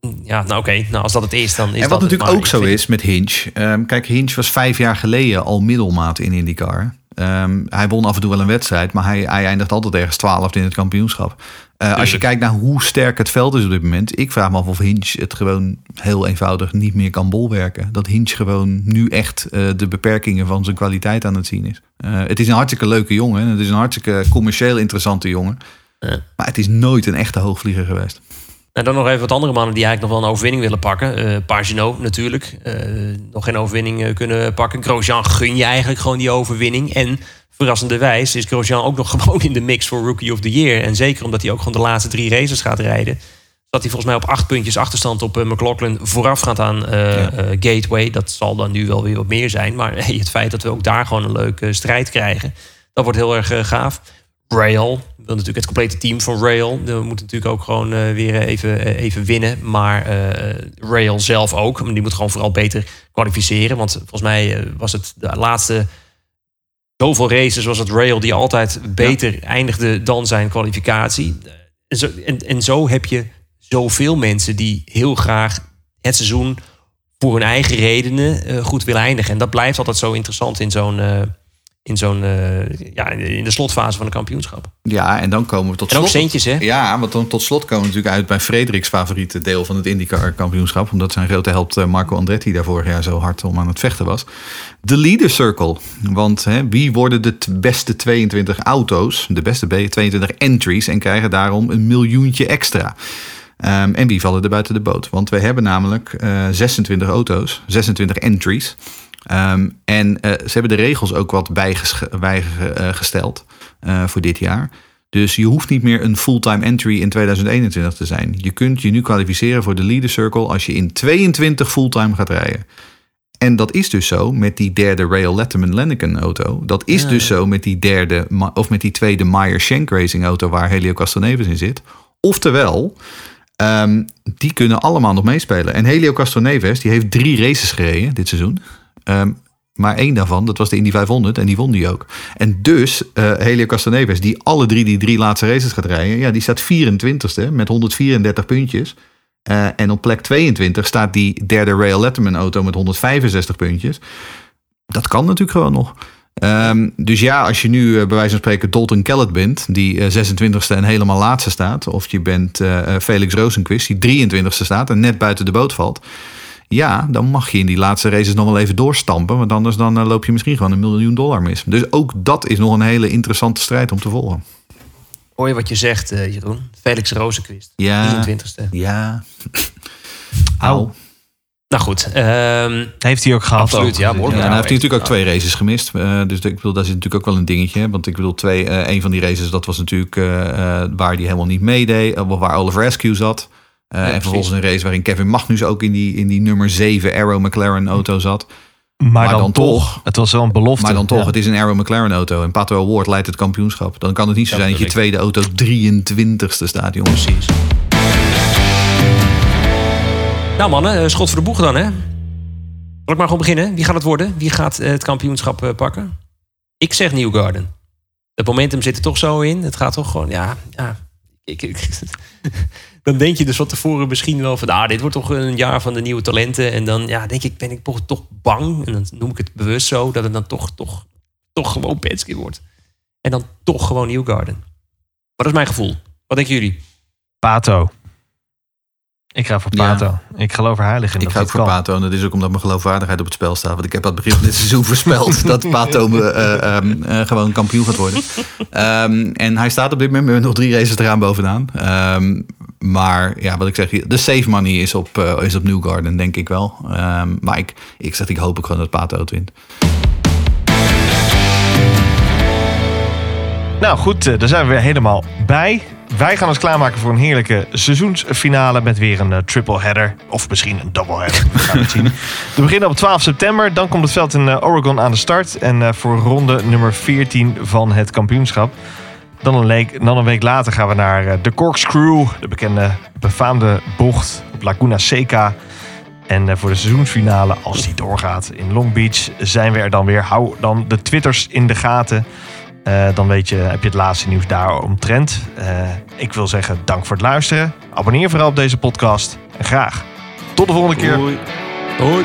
mm, ja, nou oké, nou als dat het is, dan is En dat wat het. natuurlijk ook zo vind- is met Hinch. ehm, kijk, Hinch was vijf jaar geleden al middelmaat in IndyCar. Ehm, hij won af en toe wel een wedstrijd, maar hij, hij eindigt altijd ergens twaalfde in het kampioenschap. Eh, als je kijkt naar hoe sterk het veld is op dit moment, ik vraag me af of Hinch het gewoon heel eenvoudig niet meer kan bolwerken. Dat Hinch gewoon nu echt eh, de beperkingen van zijn kwaliteit aan het zien is. Eh, het is een hartstikke leuke jongen, het is een hartstikke commercieel interessante jongen, maar het is nooit een echte hoogvlieger geweest. En dan nog even wat andere mannen die eigenlijk nog wel een overwinning willen pakken. Pagino natuurlijk. Eh, nog geen overwinning eh, kunnen pakken. Grosjean gun je eigenlijk gewoon die overwinning. En verrassenderwijs is Grosjean ook nog gewoon in de mix voor Rookie of the Year. En zeker omdat hij ook gewoon de laatste drie races gaat rijden. Dat hij volgens mij op acht puntjes achterstand op McLaughlin voorafgaand aan eh, eh, Gateway. Dat zal dan nu wel weer wat meer zijn. Maar hey, het feit dat we ook daar gewoon een leuke strijd krijgen. Dat wordt heel erg gaaf. Rail, wil natuurlijk het complete team van Rail. We moeten natuurlijk ook gewoon eh, weer even, eh, even winnen. Maar eh, Rail zelf ook. Maar Die moet gewoon vooral beter kwalificeren. Want volgens mij eh, was het de laatste zoveel races was het Rail die altijd beter eindigde dan zijn kwalificatie. En zo, en, en zo heb je zoveel mensen die heel graag het seizoen voor hun eigen redenen eh, goed willen eindigen. En dat blijft altijd zo interessant in zo'n eh, in zo'n eh, ja, in de slotfase van een kampioenschap. Ja, en dan komen we tot En ook centjes, hè? Ja, want dan tot slot komen we natuurlijk uit bij Frederiks favoriete deel van het IndyCar kampioenschap. Omdat zijn grote held eh, Marco Andretti daar vorig jaar zo hard om aan het vechten was. De Leader Circle. Want hè, wie worden de beste 22 auto's, de beste B- 22 entries en krijgen daarom een miljoentje extra? Ehm, en wie vallen er buiten de boot? Want we hebben namelijk eh, 26 auto's, 26 entries. Ehm, en eh, ze hebben de regels ook wat bijgesteld eh, voor dit jaar. Dus je hoeft niet meer een fulltime entry in 2021 te zijn. Je kunt je nu kwalificeren voor de Leader Circle als je in 22 fulltime gaat rijden. En dat is dus zo met die derde Rail Letterman Lenneken auto. Dat is dus zo met die derde of met die tweede Meyer Shank Racing auto waar Helio Castroneves in zit. Oftewel, ehm, die kunnen allemaal nog meespelen. En Helio Castroneves die heeft drie races gereden dit seizoen. Ehm, maar één daarvan, dat was de Indy 500 en die won die ook. En dus eh Helio Castroneves, die alle drie die drie laatste races gaat rijden... ja, die staat 24ste met 134 puntjes. Eh, en op plek 22 staat die derde Rail Letterman auto met 165 puntjes. Dat kan natuurlijk gewoon nog. Ehm, dus ja, als je nu eh, bij wijze van spreken Dalton Kellett bent, die eh, 26e en helemaal laatste staat. Of je bent Felix Rosenquist, die 23e staat en net buiten de boot valt. Ja, dan mag je in die laatste races nog wel even doorstampen. Want anders dan eh, loop je misschien gewoon een miljoen dollar mis. Dus ook dat is nog een hele interessante strijd om te volgen. Hoor je wat je zegt, eh, Jeroen? Felix Rozenquist, Ja. 23ste. Ja. Au. Nou goed, ehm, Heeft hij ook gehad. absoluut. ook. Ja, Ja, behoorlijk. en hij heeft Nou, natuurlijk ook twee races gemist. Eh, dus ik bedoel, daar zit natuurlijk ook wel een dingetje. hè. Want ik bedoel, twee, eh, een van die races, dat was natuurlijk eh, eh, waar hij helemaal niet meedeed. waar Oliver Askew zat. Eh, en vervolgens een race waarin Kevin Magnus ook in die, in die nummer 7 Arrow McLaren auto zat. Maar, dan, dan toch, het was wel een belofte. Maar dan toch, Ja. het is een Arrow McLaren auto. En Pato Award leidt het kampioenschap. Dan kan het niet zo Ja, zijn dat je tweede auto 23ste staat, jongens. Precies. Nou mannen, eh, schot voor de boeg dan hè. Zal ik maar gewoon beginnen? Wie gaat het worden? Wie gaat eh, het kampioenschap eh, pakken? Ik zeg Newgarden. Het momentum zit er toch zo in. Het gaat toch gewoon, ja, ja. Ik, ik- dan denk je dus van tevoren misschien wel van... Ah, dit wordt toch een jaar van de nieuwe talenten. En dan ja, denk ik, ben ik toch, toch bang. En dan noem ik het bewust zo. Dat het dan toch, toch, toch gewoon Penske wordt. En dan toch gewoon Newgarden. Maar dat is mijn gevoel. Wat denken jullie? Pato. Ik ga voor Ja. Pato. Ik geloof er heilig in. Ik dat ga ook voor kan. Pato. En dat is ook omdat mijn geloofwaardigheid op het spel staat. Want ik heb aan het begin van dit seizoen voorspeld dat Pato me, eh, gewoon kampioen gaat worden. Ehm, en hij staat op dit moment met nog drie races eraan bovenaan. Ehm, maar ja, wat ik zeg, de safe money is op, eh, is op Newgarden, denk ik wel. Maar ik, ik zeg, ik hoop ook gewoon dat Pato het wint. Nou goed, daar zijn we weer helemaal bij. Wij gaan ons klaarmaken voor een heerlijke seizoensfinale met weer een eh, triple header. Of misschien een double header. We gaan het zien. We beginnen op 12 september. Dan komt het veld in eh, Oregon aan de start. En eh, voor ronde nummer 14 van het kampioenschap. Dan een, week, dan een week later gaan we naar de Corkscrew. De bekende, befaamde bocht op Laguna Seca. En voor de seizoensfinale, als die doorgaat in Long Beach, zijn we er dan weer. Hou dan de twitters in de gaten. Eh, dan weet je, heb je het laatste nieuws daaromtrent. Eh ik wil zeggen, dank voor het luisteren. Abonneer vooral op deze podcast. En graag tot de volgende keer. Hoi.